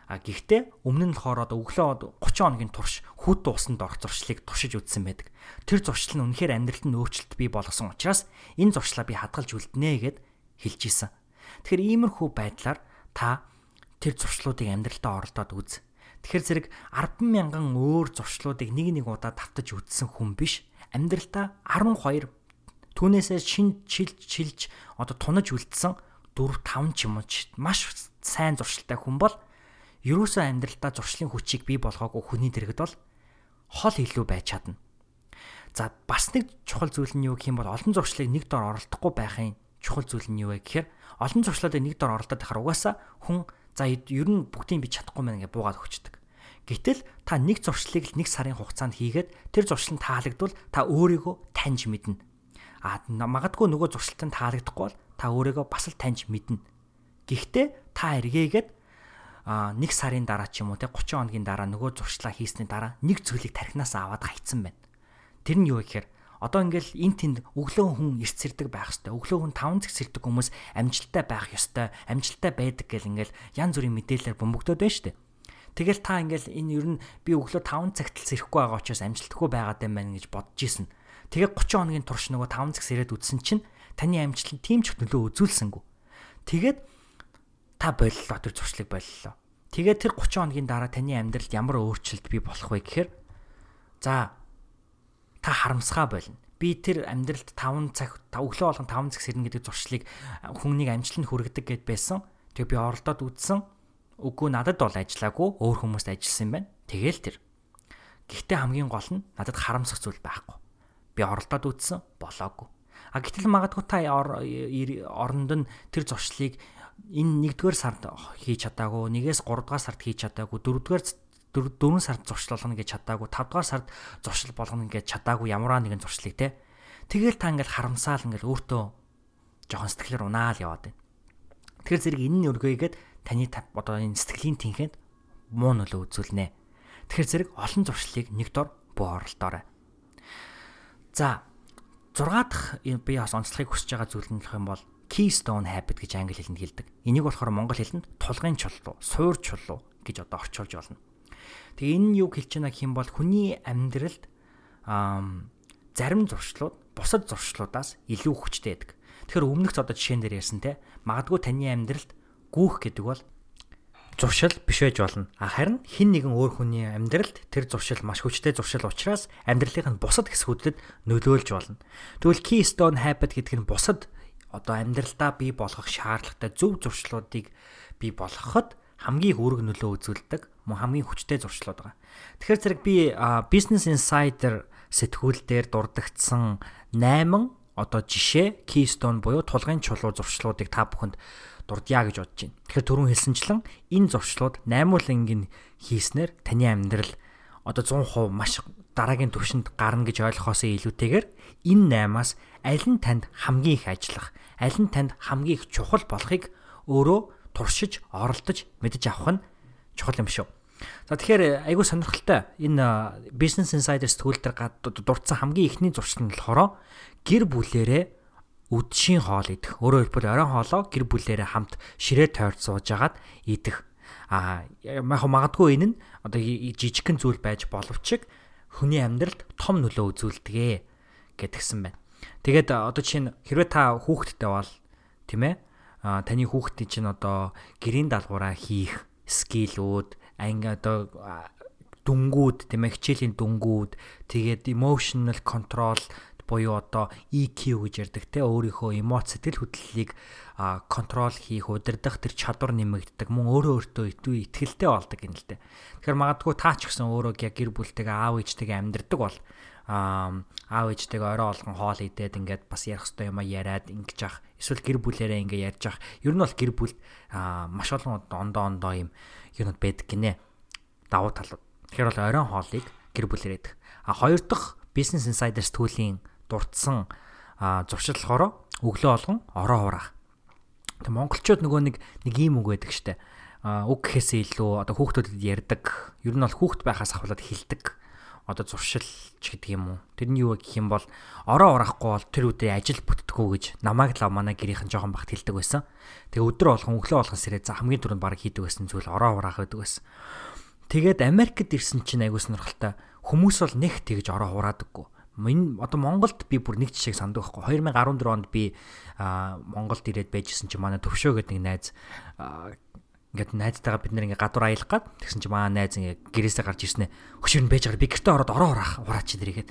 А гэхдээ өмнө нь болохоор одоо өглөө 30 хоногийн турш хүт дуусанд орох зуршлыг туршиж үзсэн байдаг. Тэр зуршил нь үнэхээр амьдралд нь өөрчлөлт бий болгосон учраас энэ зуршлаа би хадгалж үлднэ гэд хэлж исэн. Тэгэхээр иймэрхүү байдлаар та тэр зуршлуудыг амьдралдаа оролдоод үз. Тэгэхээр зэрэг 10 мянган өөр зуршлуудыг нэг нэг удаа давтаж үзсэн хүн биш. Амьдралдаа 12 түүнээсээ шин чилж чилж одоо тунаж үлдсэн 4 5 ч юм уу маш сайн зуршилтай хүн бол ерөөсөө амьдралдаа зуршлын хүчийг бий болгоогүй хүний дэргэд бол хол илүү байж чадна. За бас нэг чухал зүйл нь юу гэх юм бол олон зуршлыг нэг дор оролдохгүй байхын чухал зүйл нь юу вэ гэхээр олон зуршлуудыг нэг дор оролдоод байхаар угаасаа хүн за ер нь бүгдийг би чадахгүй мэн гэж буугаад өгчдөг. Гэтэл та нэг зуршлыг л нэг сарын хугацаанд хийгээд тэр зуршил нь таалагдвал та өөрийгөө таньж мэднэ. А магадгүй нөгөө зуршилтанд таалагдахгүй бол та өөрийгөө бас л таньж мэднэ. Гэхдээ та эргээгээд а нэг сарын дараа ч юм уу те 30 хоногийн дараа нөгөө зуршлаа хийсний дараа нэг зүйлийг тархинаас аваад хайцсан байна. Тэр нь юу гэхээр одоо ингээл эн тэнд өглөө хүн эрт сэрдэг байх хэвээр өглөө хүн 5 цаг сэрдэг хүмүүс амжилттай байх ёстой амжилттай байдаг гэл ингээл янз бүрийн мэдээлэлээр бөмбөгдөөд байна дээ. Тэгэл та ингээл энэ ер нь би өглөө 5 цагт л сэрэхгүй байгаа учраас амжилтгүй байгаад юм байна гэж бодож исэн. Тэгээ 30 хоногийн турш нөгөө 5 цаг сэрээд үтсэн чинь таны амжилт тийм ч нөлөө үзүүлсэнгүй. Тэгээд та боллоо тэр зуршлыг боллоо. Тэгээд тэр 30 хоногийн дараа таны амьдралд ямар өөрчлөлт бий болох вэ гэхээр за та харамсгаа болно. Би тэр амьдралд 5 цаг өглөө болгон 5 цаг сэрнэ гэдэг зуршлыг хүмүүнийг амжилтанд хүргэдэг гэд байсан. Тэгээ би оролдоод үзсэн. Үгүй надад бол ажиллаагүй, өөр хүмүүст ажилласан юм байна. Тэгээл тэр. Гэхдээ хамгийн гол нь надад харамсах зүйл байхгүй. Би оролдоод үзсэн, болоогүй. А гэтэл магадгүй та оронд нь тэр зуршлыг энэ 1-р сард хийж чадаагүй, 1-ээс 3-р сард хийж чадаагүй, 4-р 4 сард зуршил болгоно гэж чадаагүй 5 дугаар сард зуршил болгоно гэж чадаагүй ямарваа нэгэн зуршлыг те. Тэгэл та ингээл харамсаал ингээл өөртөө жоохон сэтгэлээр унаал яваад байна. Тэгэхээр зэрэг энэ нь өргөйгээд таны одоо энэ сэтгэлийн тэнхэнд муу нөлөө үзүүлнэ. Тэгэхээр зэрэг олон зуршлыг нэг дор буу оролдоорой за 6 дахь би бас онцлохыг хүсэж байгаа зүйл нь юм бол keystone habit гэж англи хэлэнд хэлдэг. Энийг болохоор монгол хэлэнд тулгын чулуу, суур чулуу гэж одоо орчуулж болно. Тэгээ энэ нь юу хэлж байна гэх юм бол хүний амьдралд зарим зуршлууд бусад зуршлуудаас илүү хүчтэй байдаг. Тэгэхээр өмнөх одоо жишээн дээр ярьсан те магадгүй таны амьдралд гүүх гэдэг бол зуршил биш байж болно. А харин хин нэгэн өөр хүний амьдралд тэр зуршил маш хүчтэй зуршил учраас амьдралын бусад хэсгүүдэд нөлөөлж болно. Тэгвэл keystone habit гэдэг нь бусад одоо амьдралдаа бий болгох шаардлагатай зөв зуршлуудыг бий болгоход хамгийн үүрэг нөлөө үзүүлдэг мөн хамгийн хүчтэй зуршлууд байгаа. Тэгэхээр зэрэг би Business Insider сэтгүүл дээр дурддагдсан 8 одоо жишээ keystone буюу тулгын чулуу зуршлуудыг та бүхэнд дурдъя гэж бодож байна. Тэгэхээр түрүүн хэлсэнчлэн энэ зуршлууд 8 лингийн хийснээр таны амьдрал одоо 100% маш дараагийн түвшинд гарна гэж ойлгохоос илүүтэйгээр энэ 8-аас аль нь танд хамгийн их ажиллах, аль нь танд хамгийн их чухал болохыг өөрөө туршиж, оролдож, мэдэж авах нь чухал юм шүү. За тэгэхээр айгүй сонирхолтой энэ Business Insider сэтгүүл дээр дурдсан хамгийн ихний зуршил нь болохоор гэр бүлэрээ үдшийн хоол идэх. Өөрөөр хэлбэл оройн хоолоо гэр бүлэрээ хамт ширээ тойрч сууж агаад идэх. А магадгүй энэ нь одоо жижигхэн зүйл байж боловч хүний амьдралд том нөлөө үзүүлдэг гэдгсэн байна. Тэгээд одоо жишээ нь хэрвээ та хүүхэдтэй бол тийм ээ таны хүүхдийн чинь одоо гэрийн даалгавраа хийх скиллүүд анги одоо дүнгууд тийм ээ хичээлийн дүнгууд тэгээд emotional control буюу одоо EQ гэж ярддаг те өөрийнхөө эмоц сэтгэл хөдлөлийг контрол хийх удирдах тэр чадвар нэмэгддэг мөн өөрөө өөртөө итүү ихтгэлтэй болдог юм л дээ. Тэгэхээр магадгүй таач гэсэн өөрөө гэр бүлтэйгээ аав ээжтэйгээ амьдрдаг бол аав ээжтэйгээ орой олгон хоол идээд ингээд бас ярих хэвээр юм яриад ингэж ах. Эсвэл гэр бүлээрээ ингээд ярьж ах. Ер нь бол гэр бүлд маш олон ондоо ондоо юм юмуд байдаг гинэ. Давуу талууд тэгэхээр бол оройн хоолыг гэр бүлээр идэх. А хоёр дахь бизнес инсайдер сэтгүүлийн дурдсан зуршил болохоор өглөө олгон ороо хураах. Тэг монголчууд нөгөө нэг нэг ийм үг байдаг штэ. Үг гэхээсээ илүү одоо хүүхдүүдэд ярьдаг. Ер нь бол хүүхд байхаас ахвалаад хилдэг одоо зуршил ч гэдэг юм уу. Тэр нь юу гэх юм бол ороо урахгүй бол тэр өдрийн ажил бүтдэггүй гэж намайг л манай гэрийнхэн жоохон багт хэлдэг байсан. Тэгээ өдрө болгон өглөө болгон сэрээ за хамгийн түрүүнд баг хийдэг байсан зүйл ороо ураах байдаг байсан. Тэгээд Америкт ирсэн чинь айгуу сонирхолтой хүмүүс бол нэг тэгж ороо хураадаггүй. Энэ одоо Монголд би бүр нэг жишээг санддаг байхгүй. 2014 онд би Монголд ирээд байжсэн чинь манай төвшөө гэдэг нэг найз ингээд найзтайгаа бид нэр ингээд гадуур аялах гад тэгсэн чи маа найз ингээд гэрээсээ гарч ирснэ хөшөр нь байж байгаа би гэртээ ороод ороо ураах ураач дэрийгээд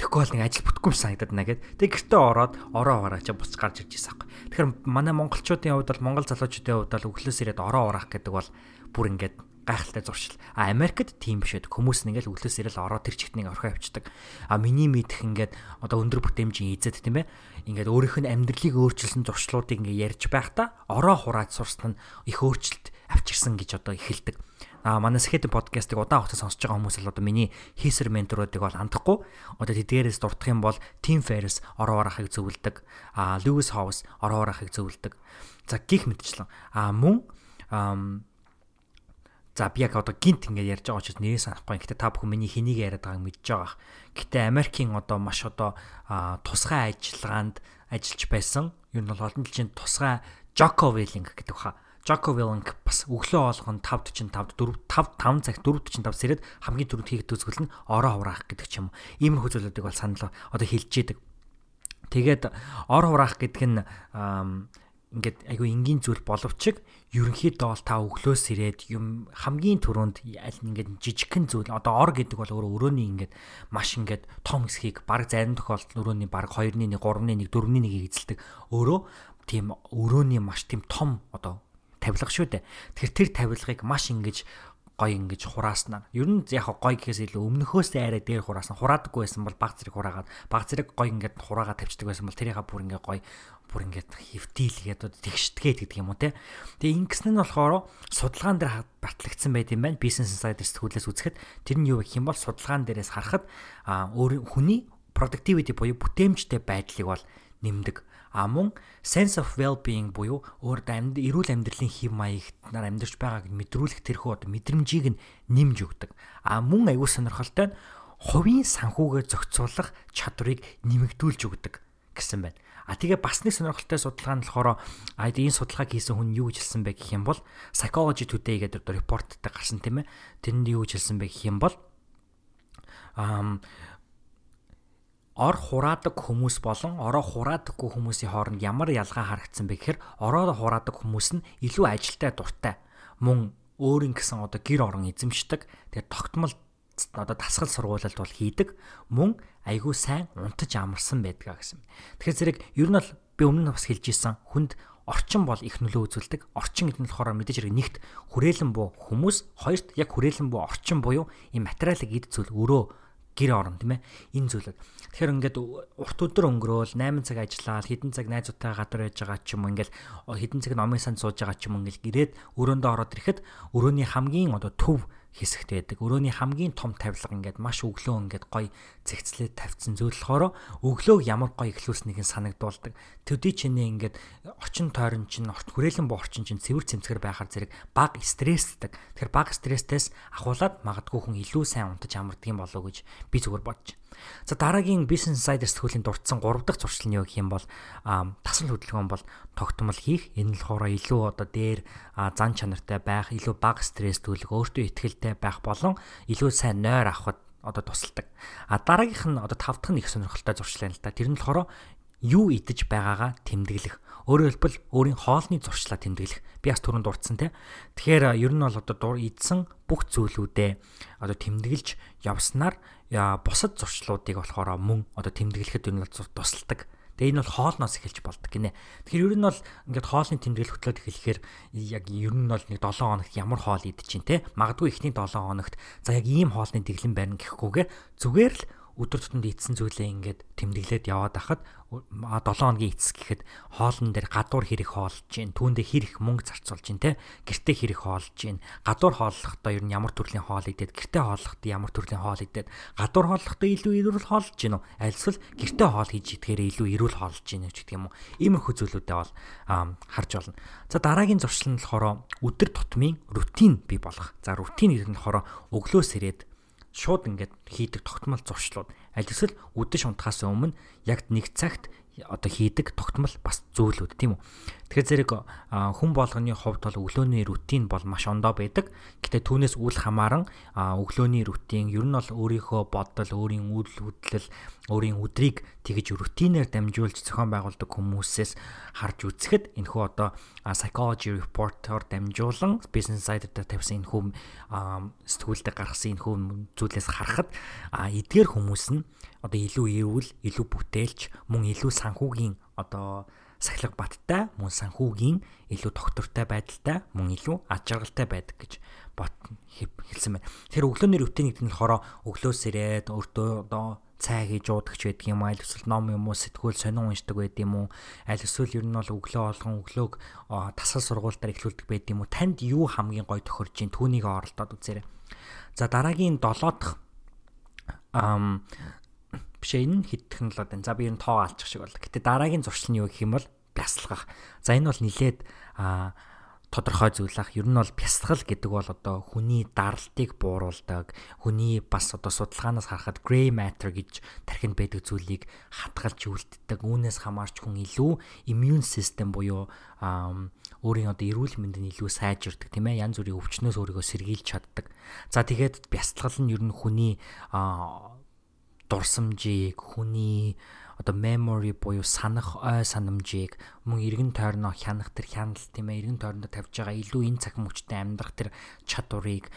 тэгэхгүй бол нэг ажил бүтггүй санагдаад наа гэд тэг гэртээ ороод ороо ураач буцаж гарч ирж ирсэн аахгүй тэгэхээр манай монголчуудын хувьд бол монгол залуучуудын хувьд бол өглөөс ирээд ороо ураах гэдэг бол бүр ингээд гайхалтай зуршил. А Америкт тийм биш байдаг. Хүмүүс нь ингээл өглөөс ирэл ороо тэр чигтнийг орхоо явчихдаг. А миний мэдх ингээд одоо өндөр бүтээмжийн эзэд тийм ээ. Ингээд өөрийнх нь амьдралыг өөрчилсөн зуршлуудыг ингээд ярьж байхдаа ороо хурааж сурсан нь их өөрчлөлт авчирсан гэж одоо эхэлдэг. А манай Сэхэтэн подкастыг удаан хугацаа сонсож байгаа хүмүүс л одоо миний хийсэр менторуудыг бол хандахгүй. Одоо тэдгээрээс дурдах юм бол Tim Ferriss ороо орахыг зөвлөдөг. А Lewis Howes ороо орахыг зөвлөдөг. За гих мэдчлэн. А мөн За би яг одоо гинт ингээд ярьж байгаа учраас нэрээ санахгүй. Гэтэ та бүхэн миний хэнийг яриад байгааг мэдж байгаа. Гэтэ Америкийн одоо маш одоо тусгай ажиллагаанд ажиллаж байсан. Ер нь бол олон жилийн тусгай Jocko Willing гэдэг хаа. Jocko Willing бас өглөө болгон 5:45 4 5 5 цаг 4:45 сэрээд хамгийн түрүүнд хийх төсгөл нь ороо хураах гэдэг ч юм. Иймэрхүү зүйлүүдийг бол санал одоо хэлж идэг. Тэгээд ор хураах гэдэг нь ингээд айгүй энгийн зүйл боловч ерөнхийдөө бол та өглөөс ирээд юм хамгийн түрүүнд аль ингээд жижигхэн зүйл одоо ор гэдэг бол өөрөө өрөөний ингээд маш ингээд том хэсгийг баг зарим тохиолдолд өрөөний баг 2-ны 1 3-ны 1 4-ны 1-ийг эзэлдэг өөрөө тийм өрөөний маш тийм том одоо тавилга шүү дээ. Тэгэхээр тэр тавилгыг маш ингэж гой ингэж хурааснаар ер нь яг гой гэхээс илүү өмнөхөөс арай дээр хураасан хураадаггүй байсан бол баг зэрэг хураагаад баг зэрэг гой ингээд хураагаад тавьчихдаг байсан бол тэрийг бүр ингээд гой бүр ингээд хөвтийлгээд одоо тэгшдгээд гэдэг юм уу те. Тэгээ ингэсэн нь болохоор судалгаан дээр батлагдсан байт юм байна. Business Insider сэтгүүлээс үзэхэд тэр нь юу гэх юм бол судалгаан дээрээс харахад өөр хүний productivity буюу бүтээмжтэй байдлыг бол нэмдэг а мөн sense of well-being буюу өөр амьд эрүүл амьдралын хэв маягтнаар амьдарч байгааг мэдрүүлэх тэрхүү одоо мэдрэмжийг нь нэмж өгдөг. А мөн аюул сонирхолтой нь хувийн санхүүгээ зохицуулах чадварыг нэмэгдүүлж өгдөг гэсэн байна. А тэгээ бас нэг сонирхолтой судалгаа нь болохоор а энэ судалгааг хийсэн хүн юу гэж хэлсэн бэ гэх юм бол Psychology Today гэдэг одоо репорттой гарсан тийм ээ. Тэнд юу гэж хэлсэн бэ гэх юм бол ам ор хураадаг хүмүүс болон ороо хураадаггүй хүмүүсийн хооронд ямар ялгаа харагдсан бэ гэхээр ороо хураадаг хүмүүс нь илүү ажилтай дуртай. Мөн өөрийн гэсэн одоо гэр орон эзэмшдэг. Тэгээд тогтмол одоо дасгал сургуулалт бол хийдэг. Мөн айгүй сайн унтаж амарсан байдгаа гэсэн. Тэгэхээр зэрэг ер нь бол би өмнө нь бас хэлж исэн хүнд орчин бол их нөлөө үзүүлдэг. Орчин гэдэг нь болохоор мэдээж хэрэг нэгт хүрээлэн буу хүмүүс, хоёрт яг хүрээлэн буу орчин буюу ийм материалыг эд зүйл өрөө гэр орон тийм ээ? Энэ зүйлүүд. Тэгэхээр ингээд урт өдөр өнгөрөөл 8 цаг ажиллаад хэдэн цаг найзуудтайгаа гадар байж байгаа ч юм ингээд хэдэн цаг номын санд сууж байгаа ч юм ингээд ирээд өрөөндөө ороод ирэхэд өрөөний хамгийн одоо төв хэсэгт байдаг. Өрөөний хамгийн том тавилга ингээд маш өглөө ингээд гоё зэгцлээд тавьсан зүйл болохоор өглөөг ямар гоё эхлүүлснийг нь санагдуулдаг. Төдий чинээ ингээд орчин тойрон чинь хүрээлэн бо орчин чинь цэвэр цэмцгэр байхаар зэрэг баг стрессдэг. Тэгэхээр баг стресстэйс ахуулаад магадгүй хүн илүү сайн унтаж амардаг юм болов уу гэж би зүгээр бодож За дараагийн Business Insider сэтгүүлийн дурдсан 3 дахь зуршил нь юу гэх юм бол тасал хөдөлгөөн бол тогтмол хийх. Энэ нь болохоор илүү одоо дээр зан чанартай байх, илүү бага стресс төлөг, өөртөө ихтгэлтэй байх болон илүү сайн нойр авахд одоо тусалдаг. А дараагийнх нь одоо тав дахь нь их сонирхолтой зуршил байна л да. Тэр нь болохоор юу идэж байгаагаа тэмдэглэх. Өөрөөр хэлбэл өөрийн хоолны зуршлаа тэмдэглэх. Би бас түрүүнд дурдсан те. Тэгэхээр ер нь бол одоо дур идсэн бүх зүйлүүдээ одоо тэмдэглэж явснаар бусад зуршлуудыг болохоор мөн одоо тэмдэглэхэд ер нь тусалдаг. Тэгээ энэ бол хоолноос эхэлж болдог гинэ. Тэгэхээр ер нь бол ингээд хоолны тэмдэглэл хөтлөөд эхлэхээр яг ер нь бол нэг 7 хоногт ямар хоол идэж чинь те. Магадгүй ихний 7 хоногт за яг ийм хоолны дэглэм байна гэхгүйгээр зүгээр л өдөр тутамд ийдсэн зүйлээ ингээд тэмдэглээд яваад ахад 7 хоногийн эцэс гэхэд хоолн дээр гадуур хэрэг хоолж гин түүндээ хэр их мөнгө зарцуулж гин те гэртээ хэрэг хоолж гин гадуур хооллохдоо ер нь ямар төрлийн хоол идээд гэртээ хооллохдоо ямар төрлийн хоол идээд гадуур хооллохдоо илүү эрүүл хоолж гин үү? Альсвал гэртээ хоол хийж идэхээр илүү эрүүл хоолж гин гэж гэх юм уу? Иймэрхүү зүйлүүдээ бол харж болно. За дараагийн зуршил нь болохоор өдөр тутмын рутин бий болгох за рутин гэдэг нь болохоор өглөөс ирээд шууд ингээд хийдэг тогтмол зуршлууд аль эсвэл үдэш унтахаас өмнө яг нэг цагт одоо хийдэг тогтмол бас зүйлүүд тийм үү. Тэгэхээр зэрэг хүн болгоны хувьд бол өглөөний рутин бол маш ондоо байдаг. Гэтэ түүнээс үл хамааран өглөөний рутин ер нь бол өөрийнхөө бодол, өөрийн үйл хөдлөл, өөрийн өдрийг тэгж рутинээр дамжуулж зохион байгуулдаг хүмүүсээс харж үзэхэд энэхүү одоо psychology report-оор дамжуулан business side дээр тавьсан энэхүү сэтгүүлдээ гаргасан энэхүү зүйлээс харахад эдгээр хүмүүс нь одоо илүү эрүүл, илүү бүтээлч, мөн илүү санхүүгийн одоо сахилга баттай, мөн санхүүгийн илүү тогтвортой байдалтай, мөн илүү аж аргалтай байдаг гэж бот хэлсэн байна. Тэр өглөөний рутин гэдэг нь болохоор өглөөс ирээд өөртөө одоо цай хийж уудагч байдаг юм аль эсвэл ном юм уу сэтгүүл сонин уншдаг байд юм уу аль эсвэл ер нь бол өглөө олгон өглөөг тасгал сургуультаар эхлүүлдэг байд юм уу танд юу хамгийн гой тохирж ин түүнийг оролдоод үзээрэй. За дараагийн 7 дахь ам бишээ энэ хэд технологи байна. За би ер нь тоо алчих шиг бол. Гэтэ дараагийн зуршил нь юу гэх юм бол бясалгах. За энэ бол нилээд а тодорхой зүйл ах. Ер нь бол бясалгал гэдэг бол одоо хүний даралтыг бууруулдаг, хүний бас одоо судалгаанаас харахад gray matter гэж тархинд байдаг зүйлийг хатгалж үлддэг. Үүнээс хамаарч хүн илүү immune system буюу өөрийн одоо эрүүл мэндийг илүү сайжирдаг тийм ээ янз бүрийн өвчнөөс өөрийгөө сэргийлж чаддаг. За тэгээд бясалгал нь ер нь хүний дурсамжийг хүний одоо memory буюу санах ой санамжийг мөн эргэн тойрноо хянах тэр хяналт тийм ээ эргэн тойрондоо тавьж байгаа илүү энэ цахим хүчтэй амьдрах тэр чадварыг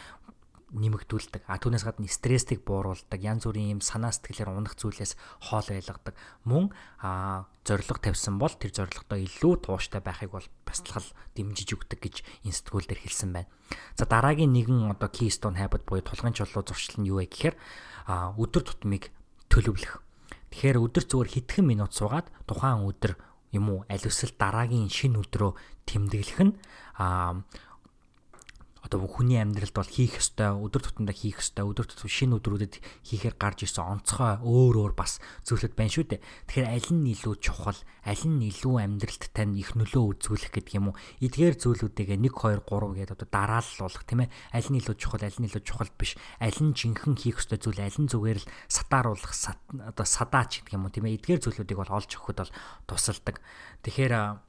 нэмэгдүүлдэг. А түүнээс гадна стрессийг бууруулдаг. Янз бүрийн юм санаа сэтгэлээр унах зүйлээс хоол байлгадаг. Мөн а зориг тавьсан бол тэр зоригтой илүү тууштай байхыг бол бастлахал дэмжиж өгдөг гэж энэ сэтгүүлдэр хэлсэн байна. За дараагийн нэгэн одоо keystone habit буюу тулгын чулуу зуршил нь юу вэ гэхээр а өдөр тутмыг төлөвлөх. Тэгэхээр өдөр зүгээр хэдхэн минут суугаад тухайн өдөр юм уу аль эсвэл дараагийн шинэ өдрөө тэмдэглэх нь а одоо хүний амьдралд бол хийх ёстой өдөр тутамдаа хийх ёстой өдөр тутам шинэ өдрүүдэд хийхээр гарч исэн онцгой өөр өөр бас зүйлүүд байна шүү дээ. Тэгэхээр аль нь илүү чухал, аль нь илүү амьдралд тань их нөлөө үзүүлэх гэдэг юм уу? Эдгээр зүйлүүдийг 1 2 3 гэдэг одоо дарааллуулах тийм ээ. Аль нь илүү чухал, аль нь илүү чухал биш. Аль нь жинхэнэ хийх ёстой зүйл, аль нь зүгээр л сатааруулах, одоо садаач гэдэг юм уу тийм ээ. Эдгээр зүйлүүдийг бол олж өгөхөд бол тусалдаг. Тэгэхээр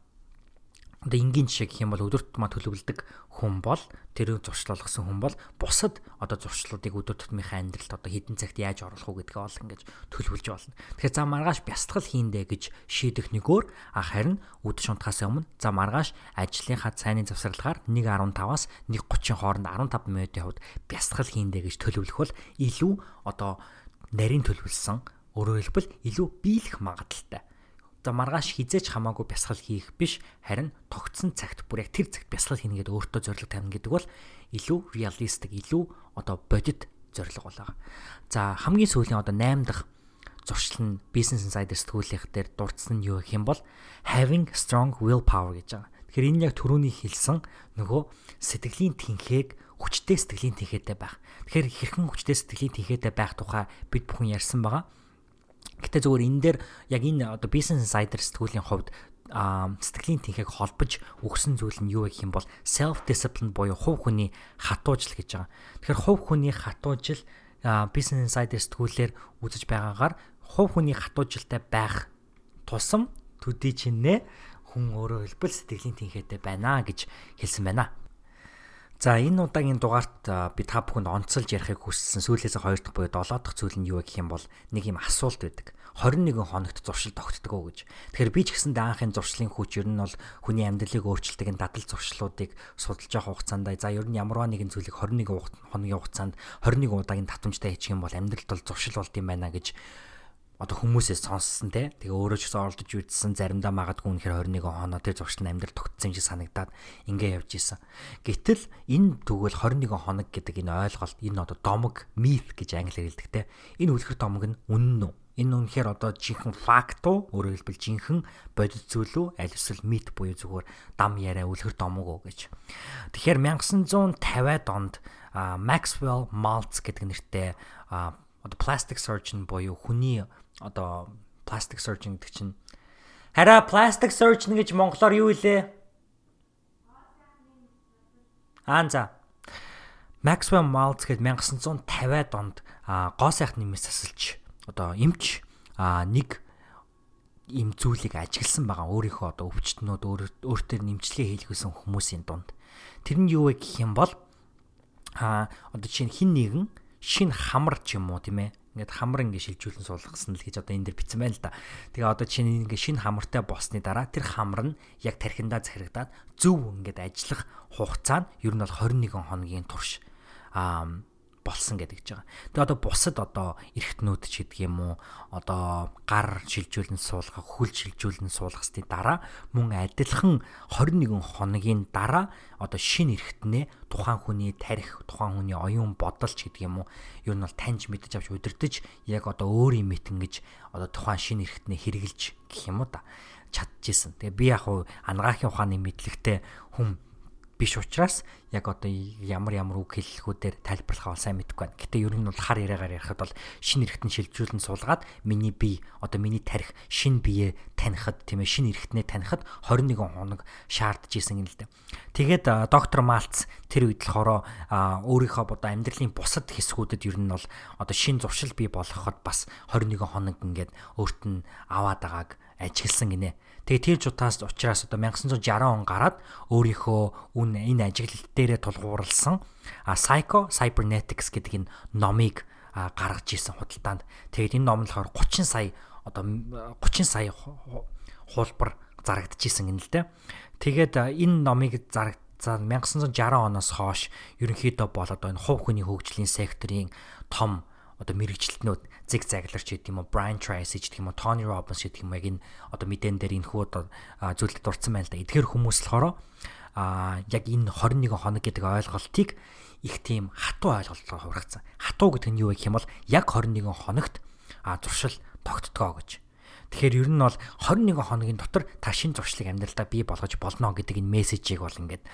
одоо энгийн жишээ гэх юм бол өдөр тутмаа төлөвлөдөг хүн бол тэрийг зуршлуулсан хүн бол бусад одоо зуршлуудыг өдөр тутмынхаа амьдралд одоо хідэн цагт яаж оруулах уу гэдгээ ол ингэж төлөвлөж болно. Тэгэхээр за маргааш бясалгал хийндэ гэж шийдэх нэгөөр харин үд шунтахаас өмнө за маргааш ажлынхаа цайны завсарлагаар 1.15-аас 1.30 хооронд 15 минутын хувьд бясалгал хийндэ гэж төлөвлөх бол илүү одоо нарийн төлөвлөсөн өөрөөр хэлбэл илүү биелэх магадaltaй За маргааш хизээч хамаагүй бясалгал хийх биш харин тогтсон цагт бүр яг тэр цагт бясалгал хийнэ гэдэг өөртөө зорилго тавина гэдэг бол илүү реалистик илүү одоо бодит зорилго болоо. За хамгийн сүүлийн одоо 8 дахь зуршил нь Business Insider сэтгүүлийнх дээр дурдсан нь юу гэх юм бол having strong willpower гэж байгаа. Тэгэхээр энэ яг түрүүний хэлсэн нөгөө сэтгэлийн тэнхээг хүчтэй сэтгэлийн тэнхээтэй байх. Тэгэхээр хэрхэн хүчтэй сэтгэлийн тэнхээтэй байх тухай бид бүхэн ярьсан байгаа. Гэтэ зүгээр энэ дээр яг энэ одоо Business Insider сэтгүүлийн хувьд а сэтгэлийн тэнхийг холбож өгсөн зүйл нь юу гэх юм бол self discipline буюу хувь хүний хатуужил гэж байгаа. Тэгэхээр хувь хүний хатуужил Business Insider сэтгүүлээр үзэж байгаагаар хувь хүний хатуужилтай байх тусам төдий чинээ хүн өөрөө хэлбэл сэтгэлийн тэнхээтэй байна гэж хэлсэн байна. За энэ удаагийн дугаарт би та бүхэнд онцолж ярихыг хүссэн сүүлээс 2 дахь буюу 7 дахь зүйл нь юу гэх юм бол нэг юм асуулт байдаг. 21 хоногт зуршил тогтдог уу гэж. Тэгэхээр би ч гэсэн даанхын зуршлын хүч ер нь бол хүний амьдралыг өөрчилдөг энэ дадал зуршлуудыг судалж явах хугацаанд за ер нь ямарваа нэгэн зүйлийг 21 хоногийн хугацаанд 21 удаагийн татамжтай хийчих юм бол амьдралд бол зуршил болд юм байна гэж одоо хүмүүсээс сонссон те тэгээ өөрөө ч гэсэн оролдож үзсэн заримдаа магадгүй үнэхээр 21 хоноо тэр зуршил нь амьдрал тогтсон шиг санагдаад ингээ явж исэн. Гэтэл энэ тэгвэл 21 хоног гэдэг энэ ойлголт энэ одоо домог миф гэж англиар хэлдэг те. Энэ үлгэр домог нь үнэн үү? Энэ үнэхээр одоо жинхэнэ факт уу? Өөрөөр хэлбэл жинхэнэ бодит зүйл үү? Аль эсвэл мит буюу зүгээр дам яриа үлгэр домог уу гэж. Тэгэхээр 1950-аад онд Maxwell Maltz гэдэг нэртэй одоо plastic surgeon буюу хүний одоо plastic surgeon гэдэг чинь хараа plastic surgeon гэж монголоор юу илээ? Аа за. Maxwell Maltz гээд 1950-аад онд гоо сайхны нэмээс засалж одоо эмч нэг им зүйлийг ажигласан байгаа өөрийнхөө одоо өвчтнүүд өөртөө нэмчлэгээ хийлгэсэн хүмүүсийн дунд. Тэр нь юу вэ гэх юм бол а одоо чинь хин нэгэн шин хамар ч юм уу тийм ээ ингээд хамар ингээд шилжүүлэн суулгасан л гэж одоо энэ дэр бичсэн байна л да. Тэгээ одоо чинь ингээд шин хамартай болсны дараа тэр хамар нь яг тархиндаа захирагдаад зөв ингээд ажиллах хугацаа нь ер нь бол 21 хоногийн турш аа болсон гэдэг ч байгаа. Тэгээ одоо бусад одоо эргэтнүүд ч гэдэг юм уу одоо гар шилжүүлэн суулгах, хөл шилжүүлэн суулгахсны дараа мөн адилхан 21 хоногийн дараа одоо шинэ эргэтнээ тухайн хүний тарих, тухайн хүний оюун бодолч гэдэг юм уу юу нь бол таньж мэдэж авч удирдах яг одоо өөрийн мэт ингэж одоо тухайн шинэ эргэтнээ хэрэгжилж гэх юм уу да чадчихсэн. Тэгээ би яг хуу ангаахын ухааны мэдлэгтэй хүн биш учраас яг одоо ямар ямар үг хэллэгүүдээр тайлбарлахаа сайн мэдэхгүй байна. Гэтэ ер нь бол хар яриагаар ярихад бол шинэ эргэтэн шилжүүлэн суулгаад миний бие одоо миний тарих шинэ биеэ танихад тийм ээ шинэ эргэтнээ танихад 21 хоног шаардж исэн юм л дээ. Тэгээд доктор Малц тэр үед болохоор өөрийнхөө одоо амьдралын бусад хэсгүүдэд ер нь бол одоо шинэ зуршил бий болгоход бас 21 хоног ингээд өөрт нь аваад байгааг ажигласан гинэ. Тэгээ тэр жутаас учраас одоо 1960 он гараад өөрийнхөө үн энэ ажиглалт дээрээ тулгуурласан Psycho Cybernetics гэдэг энэ номыг гаргаж исэн худалдаанд. Тэгээд энэ ном нь болохоор 30 сая одоо 30 сая хуулбар зарагдчихсэн юм л дээ. Тэгээд энэ номыг зарагд за 1960 оноос хойш ерөнхийдөө бол одоо энэ хувь хүний хөгжлийн секторын том одоо мэрэгчлэтнүүд зэг загларч гэдэг юм уу Brian Tracy гэдэг юм уу Tony Robbins гэдэг юм яг энэ одоо мэдэн дээр энэ хүү одоо зүйлд дурдсан байна л да. Эдгээр хүмүүс болохоор а яг энэ 21 хоног гэдэг ойлголтыг их тийм хатуу ойлголтоор хувиргацсан. Хатуу гэдэг нь юу гэх юм бол яг 21 хоногт а зуршил тогтдгоо гэж. Тэгэхээр ер нь бол 21 хоногийн дотор та шин зуршлыг амьдралдаа бий болгож болно гэдэг энэ мессежийг бол ингээд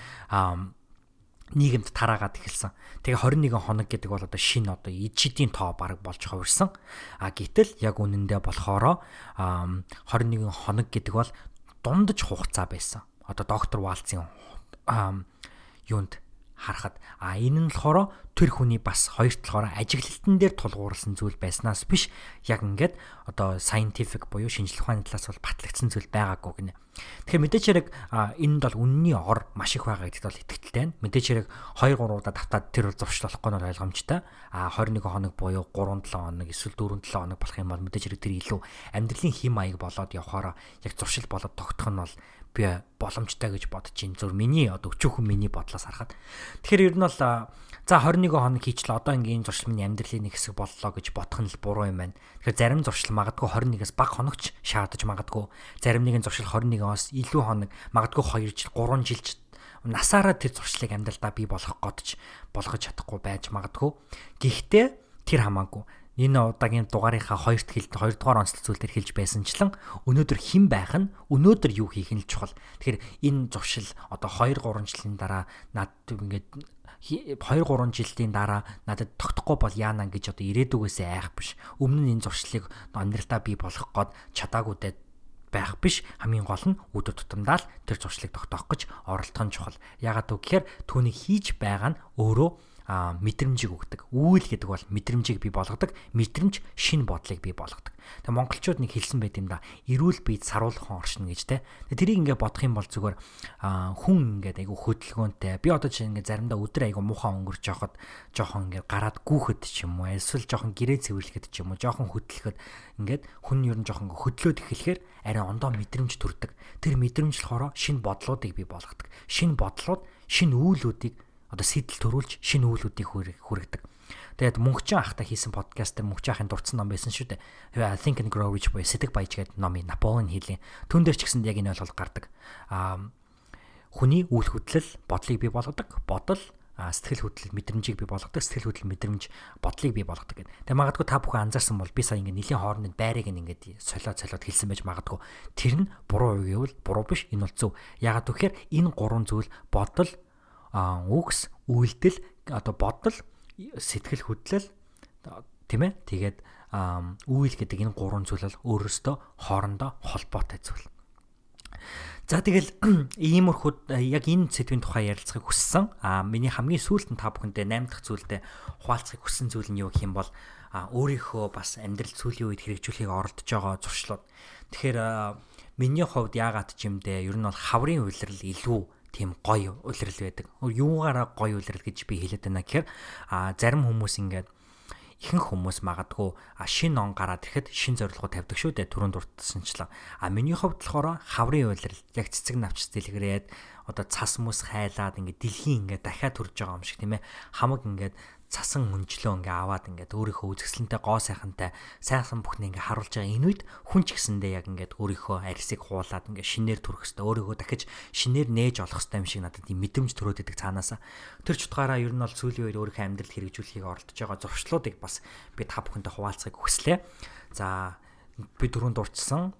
нийгэмд тараагаад эхэлсэн. Тэгээ 21 хоног гэдэг бол одоо шинэ одоо ижидийн тоо баг болж хувирсан. А гэтэл яг үнэндээ болохоро 21 хоног гэдэг бол дундаж хугацаа байсан. Одоо доктор Валцын юунд харахад а энэ нь болохоор тэр хүний бас хоёрт болохоор ажиглалтан дээр тулгуурласан зүйл байснаас биш яг ингээд одоо scientific буюу шинжлэх ухааны талаас бол батлагдсан зүйл байгаагүй гинэ. Тэгэхээр мэдээч хэрэг энд бол үнний ор маш их байгаа гэдэгт бол итгэлтэй байна. Мэдээч хэрэг 2 3 удаа давтаад тэр зуршлахгүй нь ойлгомжтой. А 21 хоног буюу 3 7 хоног эсвэл 4 7 хоног болох юм бол мэдээч хэрэг тэр илүү амьдралын хим маяг болоод явахаараа яг зуршил болоод тогтох нь бол би боломжтой гэж бодож байна. Зөв миний одоо өчүүхэн миний бодлоос харахад. Тэгэхээр ер нь бол за 21 хоног хийчлээ одоо ингийн зуршил миний амьдралын нэг хэсэг боллоо гэж бодох нь л буруу юм байна. Тэгэхээр зарим зуршил магадгүй 21-ээс бага хоногч шаардаж магадгүй. Зарим нэгэн зуршил 21-оос илүү хоног магадгүй 2 жил 3 жил насаараа тэр зуршлыг амьдралдаа бий болгох годч болгож чадахгүй байж магадгүй. Гэхдээ тэр хамаагүй энэ удаагийн дугаарынхаа хоёрт хэлд хоёрдугаар онцлог зүйл дээр хэлж байсанчлан өнөөдөр хэн байх нь өнөөдөр юу хийх нь л чухал. Тэгэхээр энэ зуршил одоо 2 3 жилийн дараа над ингээд 2 3 жилийн дараа надад тогтохгүй бол яана гэж одоо ирээдүгөөсөө айх биш. Өмнө нь энэ зуршлыг амьдралдаа бий болгох гээд чадаагүйдээ байх биш хамгийн гол нь өдөр тутамдаа л тэр зуршлыг тогтоох гэж оролдох нь чухал. Ягаад гэвэл түүнийг хийж байгаа нь өөрөө мэдрэмжийг өгдөг. Үүл гэдэг бол мэдрэмжийг бий болгодог. Мэдрэмж шин бодлыг бий болгодог. Тэгээ монголчууд нэг хэлсэн байт юм да. Эрүүл биед саруулхан оршино гэж те. Тэрийг ингээ бодох юм бол зүгээр хүн ингээд айгу хөдөлгөөнтэй. Би одоо чинь ингээ заримдаа өдөр айгу муухай өнгөрч явахад жоохон ингээ гараад гүүхэд ч юм уу эсвэл жоохон гэрээ цэвэрлэхэд ч юм уу жоохон хөдлөхөд ингээд хүн ер нь жоохон хөдлөөд эхлэхээр арай ондоо мэдрэмж төрдөг. Тэр мэдрэмж болохоор шин бодлуудыг бий болгодог. Шин бодлууд шин үйлүүдийг одоо сэтэл төрүүлж шинэ үйлүүдийг хүргэдэг. Тэгээд мөнхчин ахта хийсэн подкаст дээр мөнхчин ахын дурдсан ном байсан шүү дээ. I think and grow rich буюу сэтг баяж гэдэг номыг Наполеон хийлийн. Төн дээр ч гэсэн яг энэ ойлголт гардаг. Аа хүний үйл хөдлөл бодлыг бий болгодог. Бодол сэтгэл хөдлөл мэдрэмжийг бий болгодог. Сэтгэл хөдлөл мэдрэмж бодлыг бий болгодог гэдэг. Тэгээ магадгүй та бүхэн анзаарсан бол би сая ингээд нэлийн хоорондын байрыг ингээд солиод солиод хэлсэн байж магадгүй. Тэр нь буруу юу гэвэл буруу биш. Энэ бол зөв. Ягаад гэвэл энэ гурван зүйл бодол, үгс, үйлдэл одоо бодол, сэтгэл хөдлөл тийм ээ. Тэгээд үйл гэдэг энэ гурван зүйл бол өөрөөсөө хоорондоо холбоотой зүйл. За тэгэл (clears throat) иймэрхүү яг энэ сэдвийн тухай ярилцахыг хүссэн. А миний хамгийн сүүлд нь та бүхэндээ 8 дахь зүйлдээ хуваалцахыг хүссэн зүйл нь юу гэх юм бол өөрийнхөө бас амьдрал сүүлийн үед хэрэгжүүлэхийг оролдож байгаа зуршлууд. Тэгэхээр миний хувьд яагаад ч юм дээ ер нь бол хаврын үйлрэл илүү тийм гоё улирал байдаг. Юугаараа гоё улирал гэж би хэлээд байна гэхээр а зарим хүмүүс ингээд ихэнх хүмүүс магадгүй шин он гараад ирэхэд шин зорилгоо тавьдаг шүү дээ түрүүнд дурдсанчлаа. А миний хувьд болохоор хаврын улирал яг цэцэг навч дэлгэрээд одоо цас мус хайлаад ингээд дэлхийн ингээд дахиад төрж байгаа юм шиг тийм ээ. Хамаг ингээд цасан өнжлөө ингээ аваад ингээд өөрийнхөө үзэсгэлэнтэй гоо сайхантай сайхан бүхний ингээ харуулж байгаа энэ үед хүн ч гэсэндээ яг ингээд өөрийнхөө арьсыг хуулаад ингээ шинээр төрөх хэвээр өөрийгөө дахиж шинээр нээж олох хэвээр юм шиг надад ийм мэдрэмж төрөөд идэг цаанаасаа тэр ч утгаараа ер нь бол сүүлийн үед өөрийнхөө амьдрал хэрэгжүүлэхийг оролдож байгаа зуршлуудыг бас би та бүхэнтэй хуваалцахыг хүслээ. За би түрүүнд дурдсан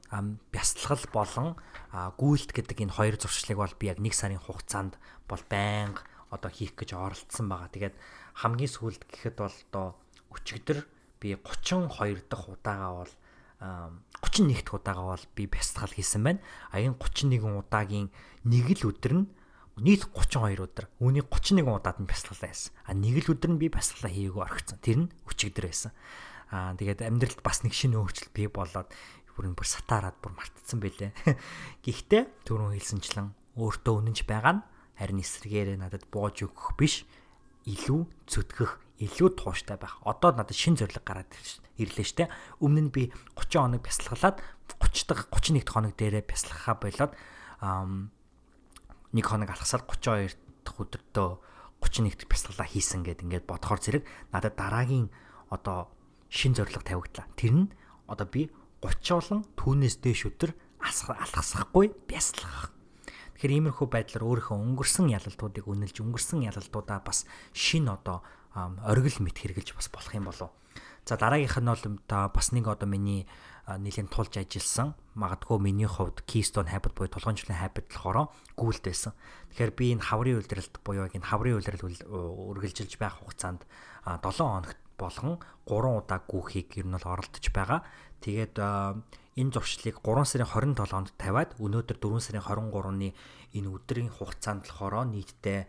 бясалгал болон гүйлт гэдэг энэ хоёр зуршлыг бол би яг нэг сарын хугацаанд бол байнга одоо хийх гэж оролцсон байгаа. Тэгээд хамгийн сүүлд гэхэд бол одоо өчигдөр би 32 дахь удаага бол 31 дахь удаага бол би бясалгал хийсэн байна. А энэ 31 удаагийн нэг л өдөр нь нийт 32 өдөр. Үүнийг 31 удаад нь бясалгалаа хийсэн. А нэг л өдөр нь би бясалгалаа хийгээгүй орхисон. Тэр нь өчигдөр байсан. Аа тэгээд амьдралд бас нэг шинэ өөрчлөлт бий болоод бүр бүр сатаараад бүр мартцсан байлээ. (laughs) Гэхдээ түрүүн хэлсэнчлэн өөртөө үнэнч байгаа нь харин эсрэгээрээ надад боож өгөх биш илүү зүтгэх илүү тууштай байх. Одоо надад шин зориг гараад ирлээ штэ. Өмнө нь би 30 хоног бясалгалаад 30 дахь 31 дахь хоног дээрээ бясалгахаа болоод нэг хоног алхасаар 32 дахь өдөртөө 31 дахь бясалгалаа хийсэн гэд ингээд бодохоор зэрэг надад дараагийн одоо шин зориг тавигдлаа. Тэр нь одоо би 30 болон түүнээс дээш өдөр алхасахгүй бясалгах Тэгэхээр иймэрхүү байдлаар өөрийнхөө өнгөрсөн ялалтуудыг үнэлж өнгөрсөн ялалтуудаа бас шин одоо оргил мэд хэрглэж бас болох юм болов. За дараагийнх нь бол бас нэг одоо миний нэлийн тулж ажилласан магадгүй миний хувьд keystone habit буюу тулгамжлын habit болохоор гүйлд байсан. Тэгэхээр би энэ хаврын үйлрэлт буюу энэ хаврын үйлрэл үргэлжилж байх хугацаанд 7 хоногт болгон 3 удаа гүөхийг ер нь бол оролдож байгаа. Тэгээд энэ зуршлыг 3 сарын 27-нд тавиад өнөөдөр 4 сарын 23-ны энэ өдрийн хугацаанд болохоор нийтдээ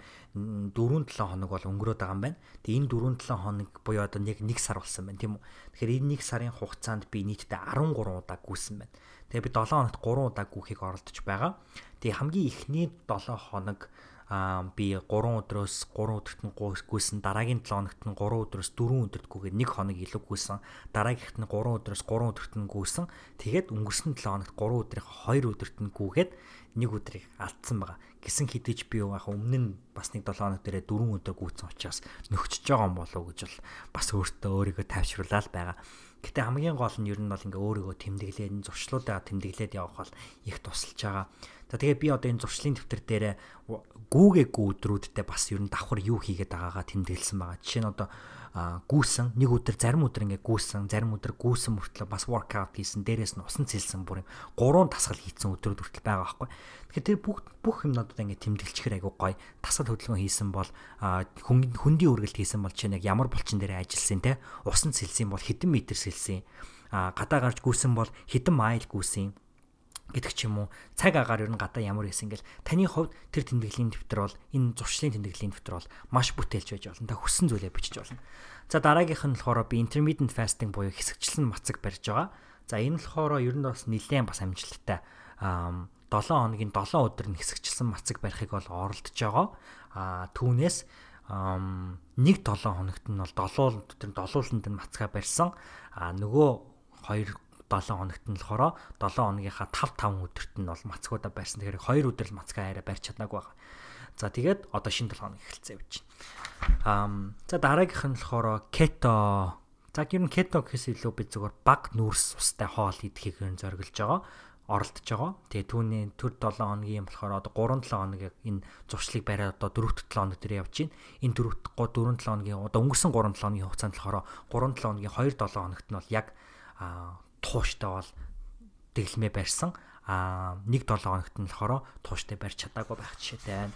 4-7 хоног бол өнгөрөөд байгаа юм байна. Тэгээ энэ 4-7 хоног буюу одоо нэг 1 сар болсон байна тийм үү. Тэгэхээр энэ 1 сарын хугацаанд би нийтдээ 13 удаа гүйсэн байна. Тэгээ би 7 хоногт 3 удаа гүйхийг оролдож байгаа. Тэгээ хамгийн ихний 7 хоног би 3 өдрөөс 3 өдөрт нь гүйсэн дараагийн 7 хоногт нь 3 өдрөөс 4 өдөрт гүйгээд 1 хоног илүү гүйсэн. Дараагийнхт нь 3 өдрөөс 3 өдөрт нь гүйсэн. Тэгээд өнгөрсөн 7 хоногт 3 өдрийн 2 өдөрт нь гүйгээд 1 өдрийг алдсан байгаа. Гисэн хідэж би яг өмнө нь бас нэг 7 хоног дээрээ 4 өдөр гүйсэн учраас нөхчөж байгаа юм болов уу гэж бол бас өөртөө өөрийгөө тайвшруулаад байгаа Гэтэ хамгийн гол нь ер нь бол ингээ өөрийгөө тэмдэглээд зуршлуудаа тэмдэглээд явах бол их тусалж байгаа. За тэгээ би одоо энэ зуршлын дэвтэр дээр гүүгээгүй өдрүүддээ бас ер нь давхар юу хийгээд байгаагаа тэмдэглэсэн байгаа. Жишээ нь одоо гүүсэн нэг өдөр зарим өдөр ингээ гүүсэн зарим өдөр гүүсэн мөртлөө бас воркаут хийсэн. Дээрээс нь усан цэлсэн бүр юм гурван тасгал хийсэн өдрүүд хүртэл байгаа байхгүй. Тэгэхээр тэр бүх бүх юмнуудаа ингээ тэмдэглэчихэр айгу гоё тасгал хөдөлгөөн хийсэн бол хөндийн үргэлт хийсэн бол чинь яг ямар булчин дээр ажилласан те? Усан цэлсэн бол хэдэн метр цэлсэн? Гадаа гарч гүүсэн бол хэдэн майл гүүсэн гэдэг ч юм уу цаг агаар ер нь гадаа ямар байсан гэл таны хувьд тэр тэмдэглэлийн дэвтэр бол энэ зуршлын тэмдэглэлийн дэвтэр бол маш бүтээлч байж болно. Та хүссэн зүйлээ бичиж болно. За дараагийнх нь болохоор би intermittent fasting буюу хэсэгчлэн мацаг барьж байгаа. За энэ болохоор ер нь бас нэлээд бас амжилттай. Аа 7 хоногийн 7 өдөр нь хэсэгчлэн мацаг барихыг бол оролдож байгаа. Аа түүнээс нэг 7 хоногт нь бол 7 өдөр долууланд нь мацгаа барьсан. Аа нөгөө 2 7 хоногт нь болохоор 7 хоногийнхаа 5 5 өдөрт нь бол мацгуудаа барьсан. Тэгэхээр 2 өдөр л мацгаа арай барьж чаднаагүй байна. За тэгээд одоо шинэ 7 хоног эхэлсэн явж байна. Аа за дараагийнх нь болохоор кето. За ер нь кето гэхээс илүү би зөвхөн баг нүүрс устай хоол идэхийг нь зориглож байгаа оролдож байгаа. Тэгээ түүний төр 7 хоногийн юм болохоор одоо 3 7 хоногийн энэ зуршлыг бариад одоо 4 7 хоног дээр явж байна. Энэ 4 4 7 хоногийн одоо өнгөрсөн 3 7 хоногийн хугацаанд болохоор 3 7 хоногийн 2 7 хоногт нь бол яг тууштай бол дэглэмээ барьсан. Аа нэг 7 хоногт нь болохоор тууштай барьж чадаагүй байх жишээтэй байна.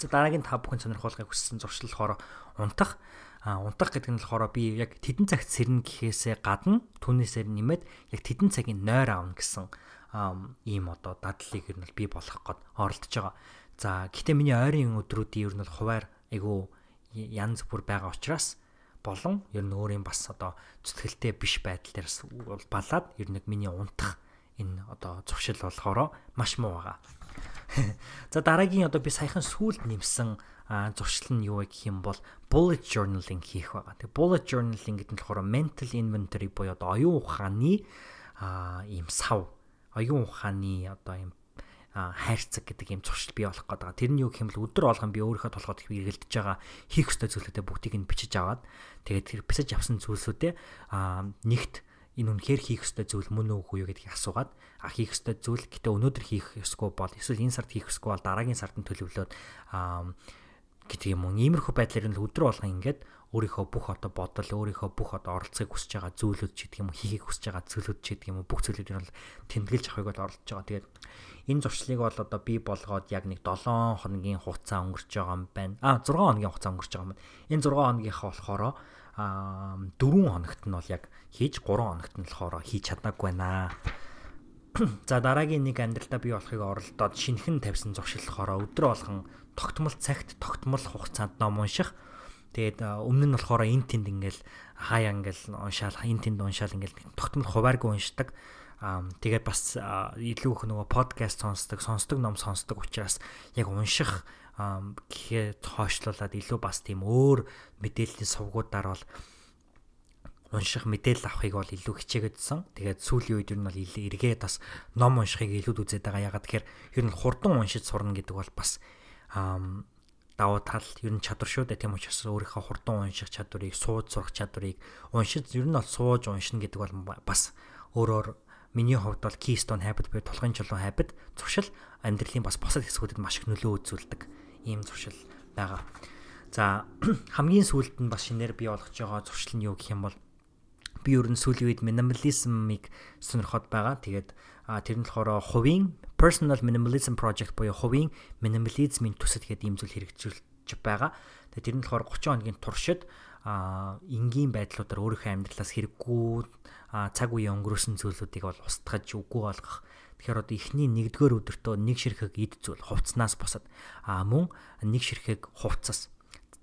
За дараагийн та бүхэн сонирхуулгыг хүссэн зуршил болохоор унтах. А унтах гэдэг нь болохоор би яг тедэн цагт сэрнэ гэхээсээ гадна түүнээсээ нэмээд яг тедэн цагийн нойр аавна гэсэн ийм одоо дадлыг ер нь би болох гээд оролдож байгаа. За гэхдээ миний ойрын өдрүүдийн ер нь хуваар айгу янз бүр байгаа учраас болон ер нь өөрийн бас одоо зүтгэлтэй биш байдал дээрс балаад ер нь миний унтах энэ одоо зуршил болохоор маш муу байгаа. (laughs) За дараагийн одоо би саяхан сүулт нэмсэн зуршил нь юу вэ гэх юм бол bullet journaling хийх байгаа. Тэгээ bullet journaling гэдэг нь болохоор mental inventory буюу одоо оюун ухааны ийм сав, оюун ухааны одоо ийм хайрцаг гэдэг юм зуршил бий болох гэдэг. Тэр нь юу гэх юм бол өдөр болгон би өөрийнхөө толгойд эргэлдэж байгаа хийх ёстой зүйлүүдээ бүгдийг нь бичиж аваад тэгээд тэр бичиж авсан зүйлсүүдээ нэгт энэ үнэхээр хийх ёстой зүйл мөн үгүй юу гэдгийг асуугаад а хийх ёстой зүйл гэтээ өнөөдөр хийх ёсгүй бол эсвэл энэ сард хийх ёсгүй бол дараагийн сард нь төлөвлөөд гэдэг юм уу. Иймэрхүү байдлаар нь өдөр болгон ингээд өөрийнхөө бүх одоо бодол, өөрийнхөө бүх одоо оролцохыг хүсэж байгаа зүйлүүд ч гэдэг юм уу, хийхийг хүсэж байгаа зүйлүүд ч гэдэг юм уу, бүх зүйлүүд нь бол тэмдэглэж авахыг бол оролдож байгаа. Тэгээд энэ зуршлыг бол одоо би болгоод яг нэг 7 хоногийн хугацаа өнгөрч байгаа юм байна. А 6 хоногийн хугацаа өнгөрч байгаа юм байна. Энэ 6 хоногийнхаа болохоор а 4 хоногт нь бол яг хийж 3 хоногт нь болохоор хийж чадаагүй байна. (clears throat) За дараагийн нэг амьдралдаа би болохыг оролдоод шинхэн тавьсан зуршиллахаараа өдрө болгон тогтмол цагт тогтмол хугацаанд ном унших. Тэгээд өмнө нь болохоор эн тэнд ингээл хаяа ингээл уншаал эн тэнд уншаал ингээл тогтмол хувааргүй уншдаг. Тэгээд бас илүү их нөгөө подкаст сонсдог, сонсдог ном сонсдог учраас яг унших гэхээ хойшлуулад илүү бас тийм өөр мэдээллийн сувгуудаар бол унших мэдээлэл авахыг бол илүү хичээгээдсэн. Тэгээд сүүлийн үед ер нь бол эргээд бас ном уншихыг илүүд үзээд байгаа. Ягаад тэгэхээр ер нь хурдан уншиж сурна гэдэг бол бас давуу тал ер нь чадвар шүү дээ. Тийм учраас өөрийнхөө хурдан унших чадварыг, сууж сурах чадварыг уншиж ер нь бол сууж уншина гэдэг бол бас өөрөөр миний хувьд бол keystone habit буюу тулгын чулуун habit зуршил амьдралын бас босод хэсгүүдэд маш их нөлөө үзүүлдэг ийм зуршил байгаа. За (clears throat) хамгийн сүүлд нь бас шинээр бий болгож байгаа зуршил нь юу гэх юм бол би ер нь сүүлийн үед minimalism-ыг сонирхоод байгаа. Тэгээд тэр нь болохоор хувийн personal minimalism project буюу хувийн минимализмын төсөд гэдэг ийм зүйл хэрэгжүүлж байгаа. Тэгээд тэр нь болохоор 30 хоногийн туршид а энгийн байдлуудаар өөрийнхөө амьдралаас хэрэггүй цаг үеийн өнгөрөөсөн зүйлүүдийг бол устгаж үгүй болгох. Тэгэхээр одоо эхний нэгдүгээр өдөртөө нэг ширхэг ид зүйл хувцснаас босод а мөн нэг ширхэг хувцас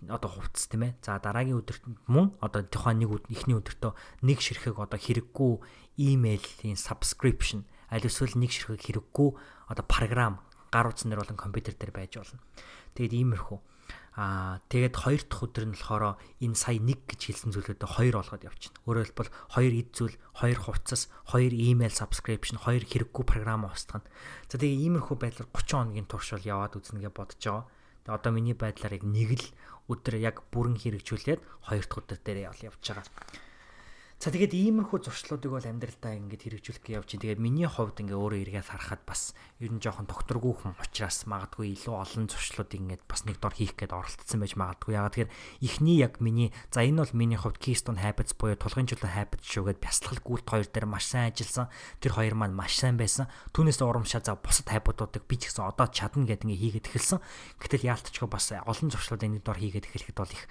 одоо хувцс тийм ээ. За дараагийн өдөрт мөн одоо тухайн нэг эхний өдөртөө нэг ширхэг одоо хэрэггүй имэйлийн subscription аль эсвэл нэг ширхэг хэрэггүй одоо програм гар утсан дээр болон компьютер дээр байж болно. Тэгээд иймэрхүү. Аа тэгээд хоёр дахь өдөр нь болохоор энэ сая нэг гэж хэлсэн зүйлүүдээ хоёр болгоод явчихна. Өөрөөр хэлбэл хоёр эд зүйл, хоёр хувцас, хоёр email subscription, хоёр хэрэггүй програм устгана. За тэгээд иймэрхүү байдлаар 30 хоногийн турш бол яваад үзнэ гэж бодож байгаа. Тэгээд одоо миний байдлаар яг нэг л өдөр яг бүрэн хэрэгжүүлээд хоёр дахь өдөр дээр явж байгаа. За тэгээд иймэрхүү зуршлуудыг бол амьдралдаа ингээд хэрэгжүүлэх гэж явж чинь тэгээд миний хувьд ингээ өөрөө эргээд харахад бас ер нь жоохон докторгүй хүн учраас магадгүй илүү олон зуршлуудыг ингээд бас нэг дор хийх гээд оролцсон байж магадгүй. Ягаад тэгэхээр эхний яг миний за энэ бол миний хувьд Keystone Habits буюу тулгын чулуун habits шүүгээд бясалгал гүйлт хоёр дээр маш сайн ажилласан. Тэр хоёр маань маш сайн байсан. Түүнээс урамшаа за бусад habit-уудыг би ч гэсэн одоо чадна гэдэг ингээ хийгээд эхэлсэн. Гэтэл яалтчгүй бас олон зуршлуудыг нэг дор хийгээд эхлэхэд бол их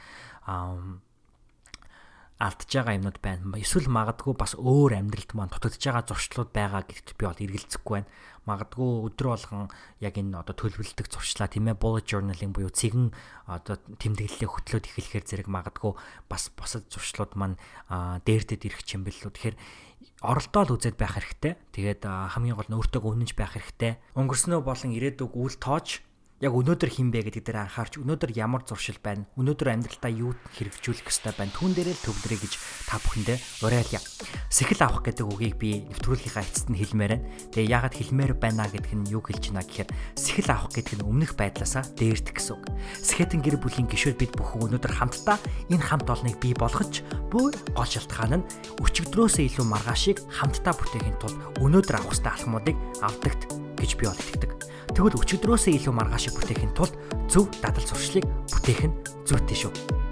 алдж байгаа юмнууд байна. Эсвэл магадгүй бас өөр амьдралд маань дутагдж байгаа зуршлууд байгаа гэдэгт би бол эргэлзэхгүй байна. Магадгүй өдрө болгон яг энэ одоо төлөвлөлтөг зуршлаа тийм ээ bullet journaling буюу цэгэн одоо тэмдэглэлээ хөтлөөд эхлэхээр зэрэг магадгүй бас босод зуршлууд маань дээрдэд ирэх юм бэл лүү. Тэгэхээр оролдоод үзээд байх хэрэгтэй. Тэгээд хамгийн гол нь өөртөө үнэнч байх хэрэгтэй. Өнгөрснөө болон ирээдүг үл тоож яг өнөөдөр хин бэ гэдэг дээр анхаарч өнөөдөр ямар зуршил байна? Өнөөдөр амьдралдаа юу хэрэгжүүлэх ёстой байна? Түүн дээрээ л төвлөрэй гэж та бүхэндээ уриалъя. Сэхэл авах гэдэг үгийг би нэвтрүүлгийнхаа эцэст нь хэлмээр байна. Тэгээ яагаад хэлмээр байна гэдг нь юу хэлж байна гэхээр сэхэл авах гэдэг нь өмнөх байдлаасаа дээрдэх гэсэн үг. Сэхэтэн гэр бүлийн гишүүд бид бүхэн өнөөдөр хамтдаа энэ хамт олныг бий болгож бүр гол шалтгаан нь өчигдрөөсөө илүү маргаашийг хамтдаа бүтээхийн тулд өнөөдөр авах ёстой алхмуудыг авдагт гэж би бол итгэдэг Тэгвэл өчигдрөөсөө илүү маргааш бүтээхийн тулд зөв дадал зуршлыг бүтээх нь зүйтэй шүү.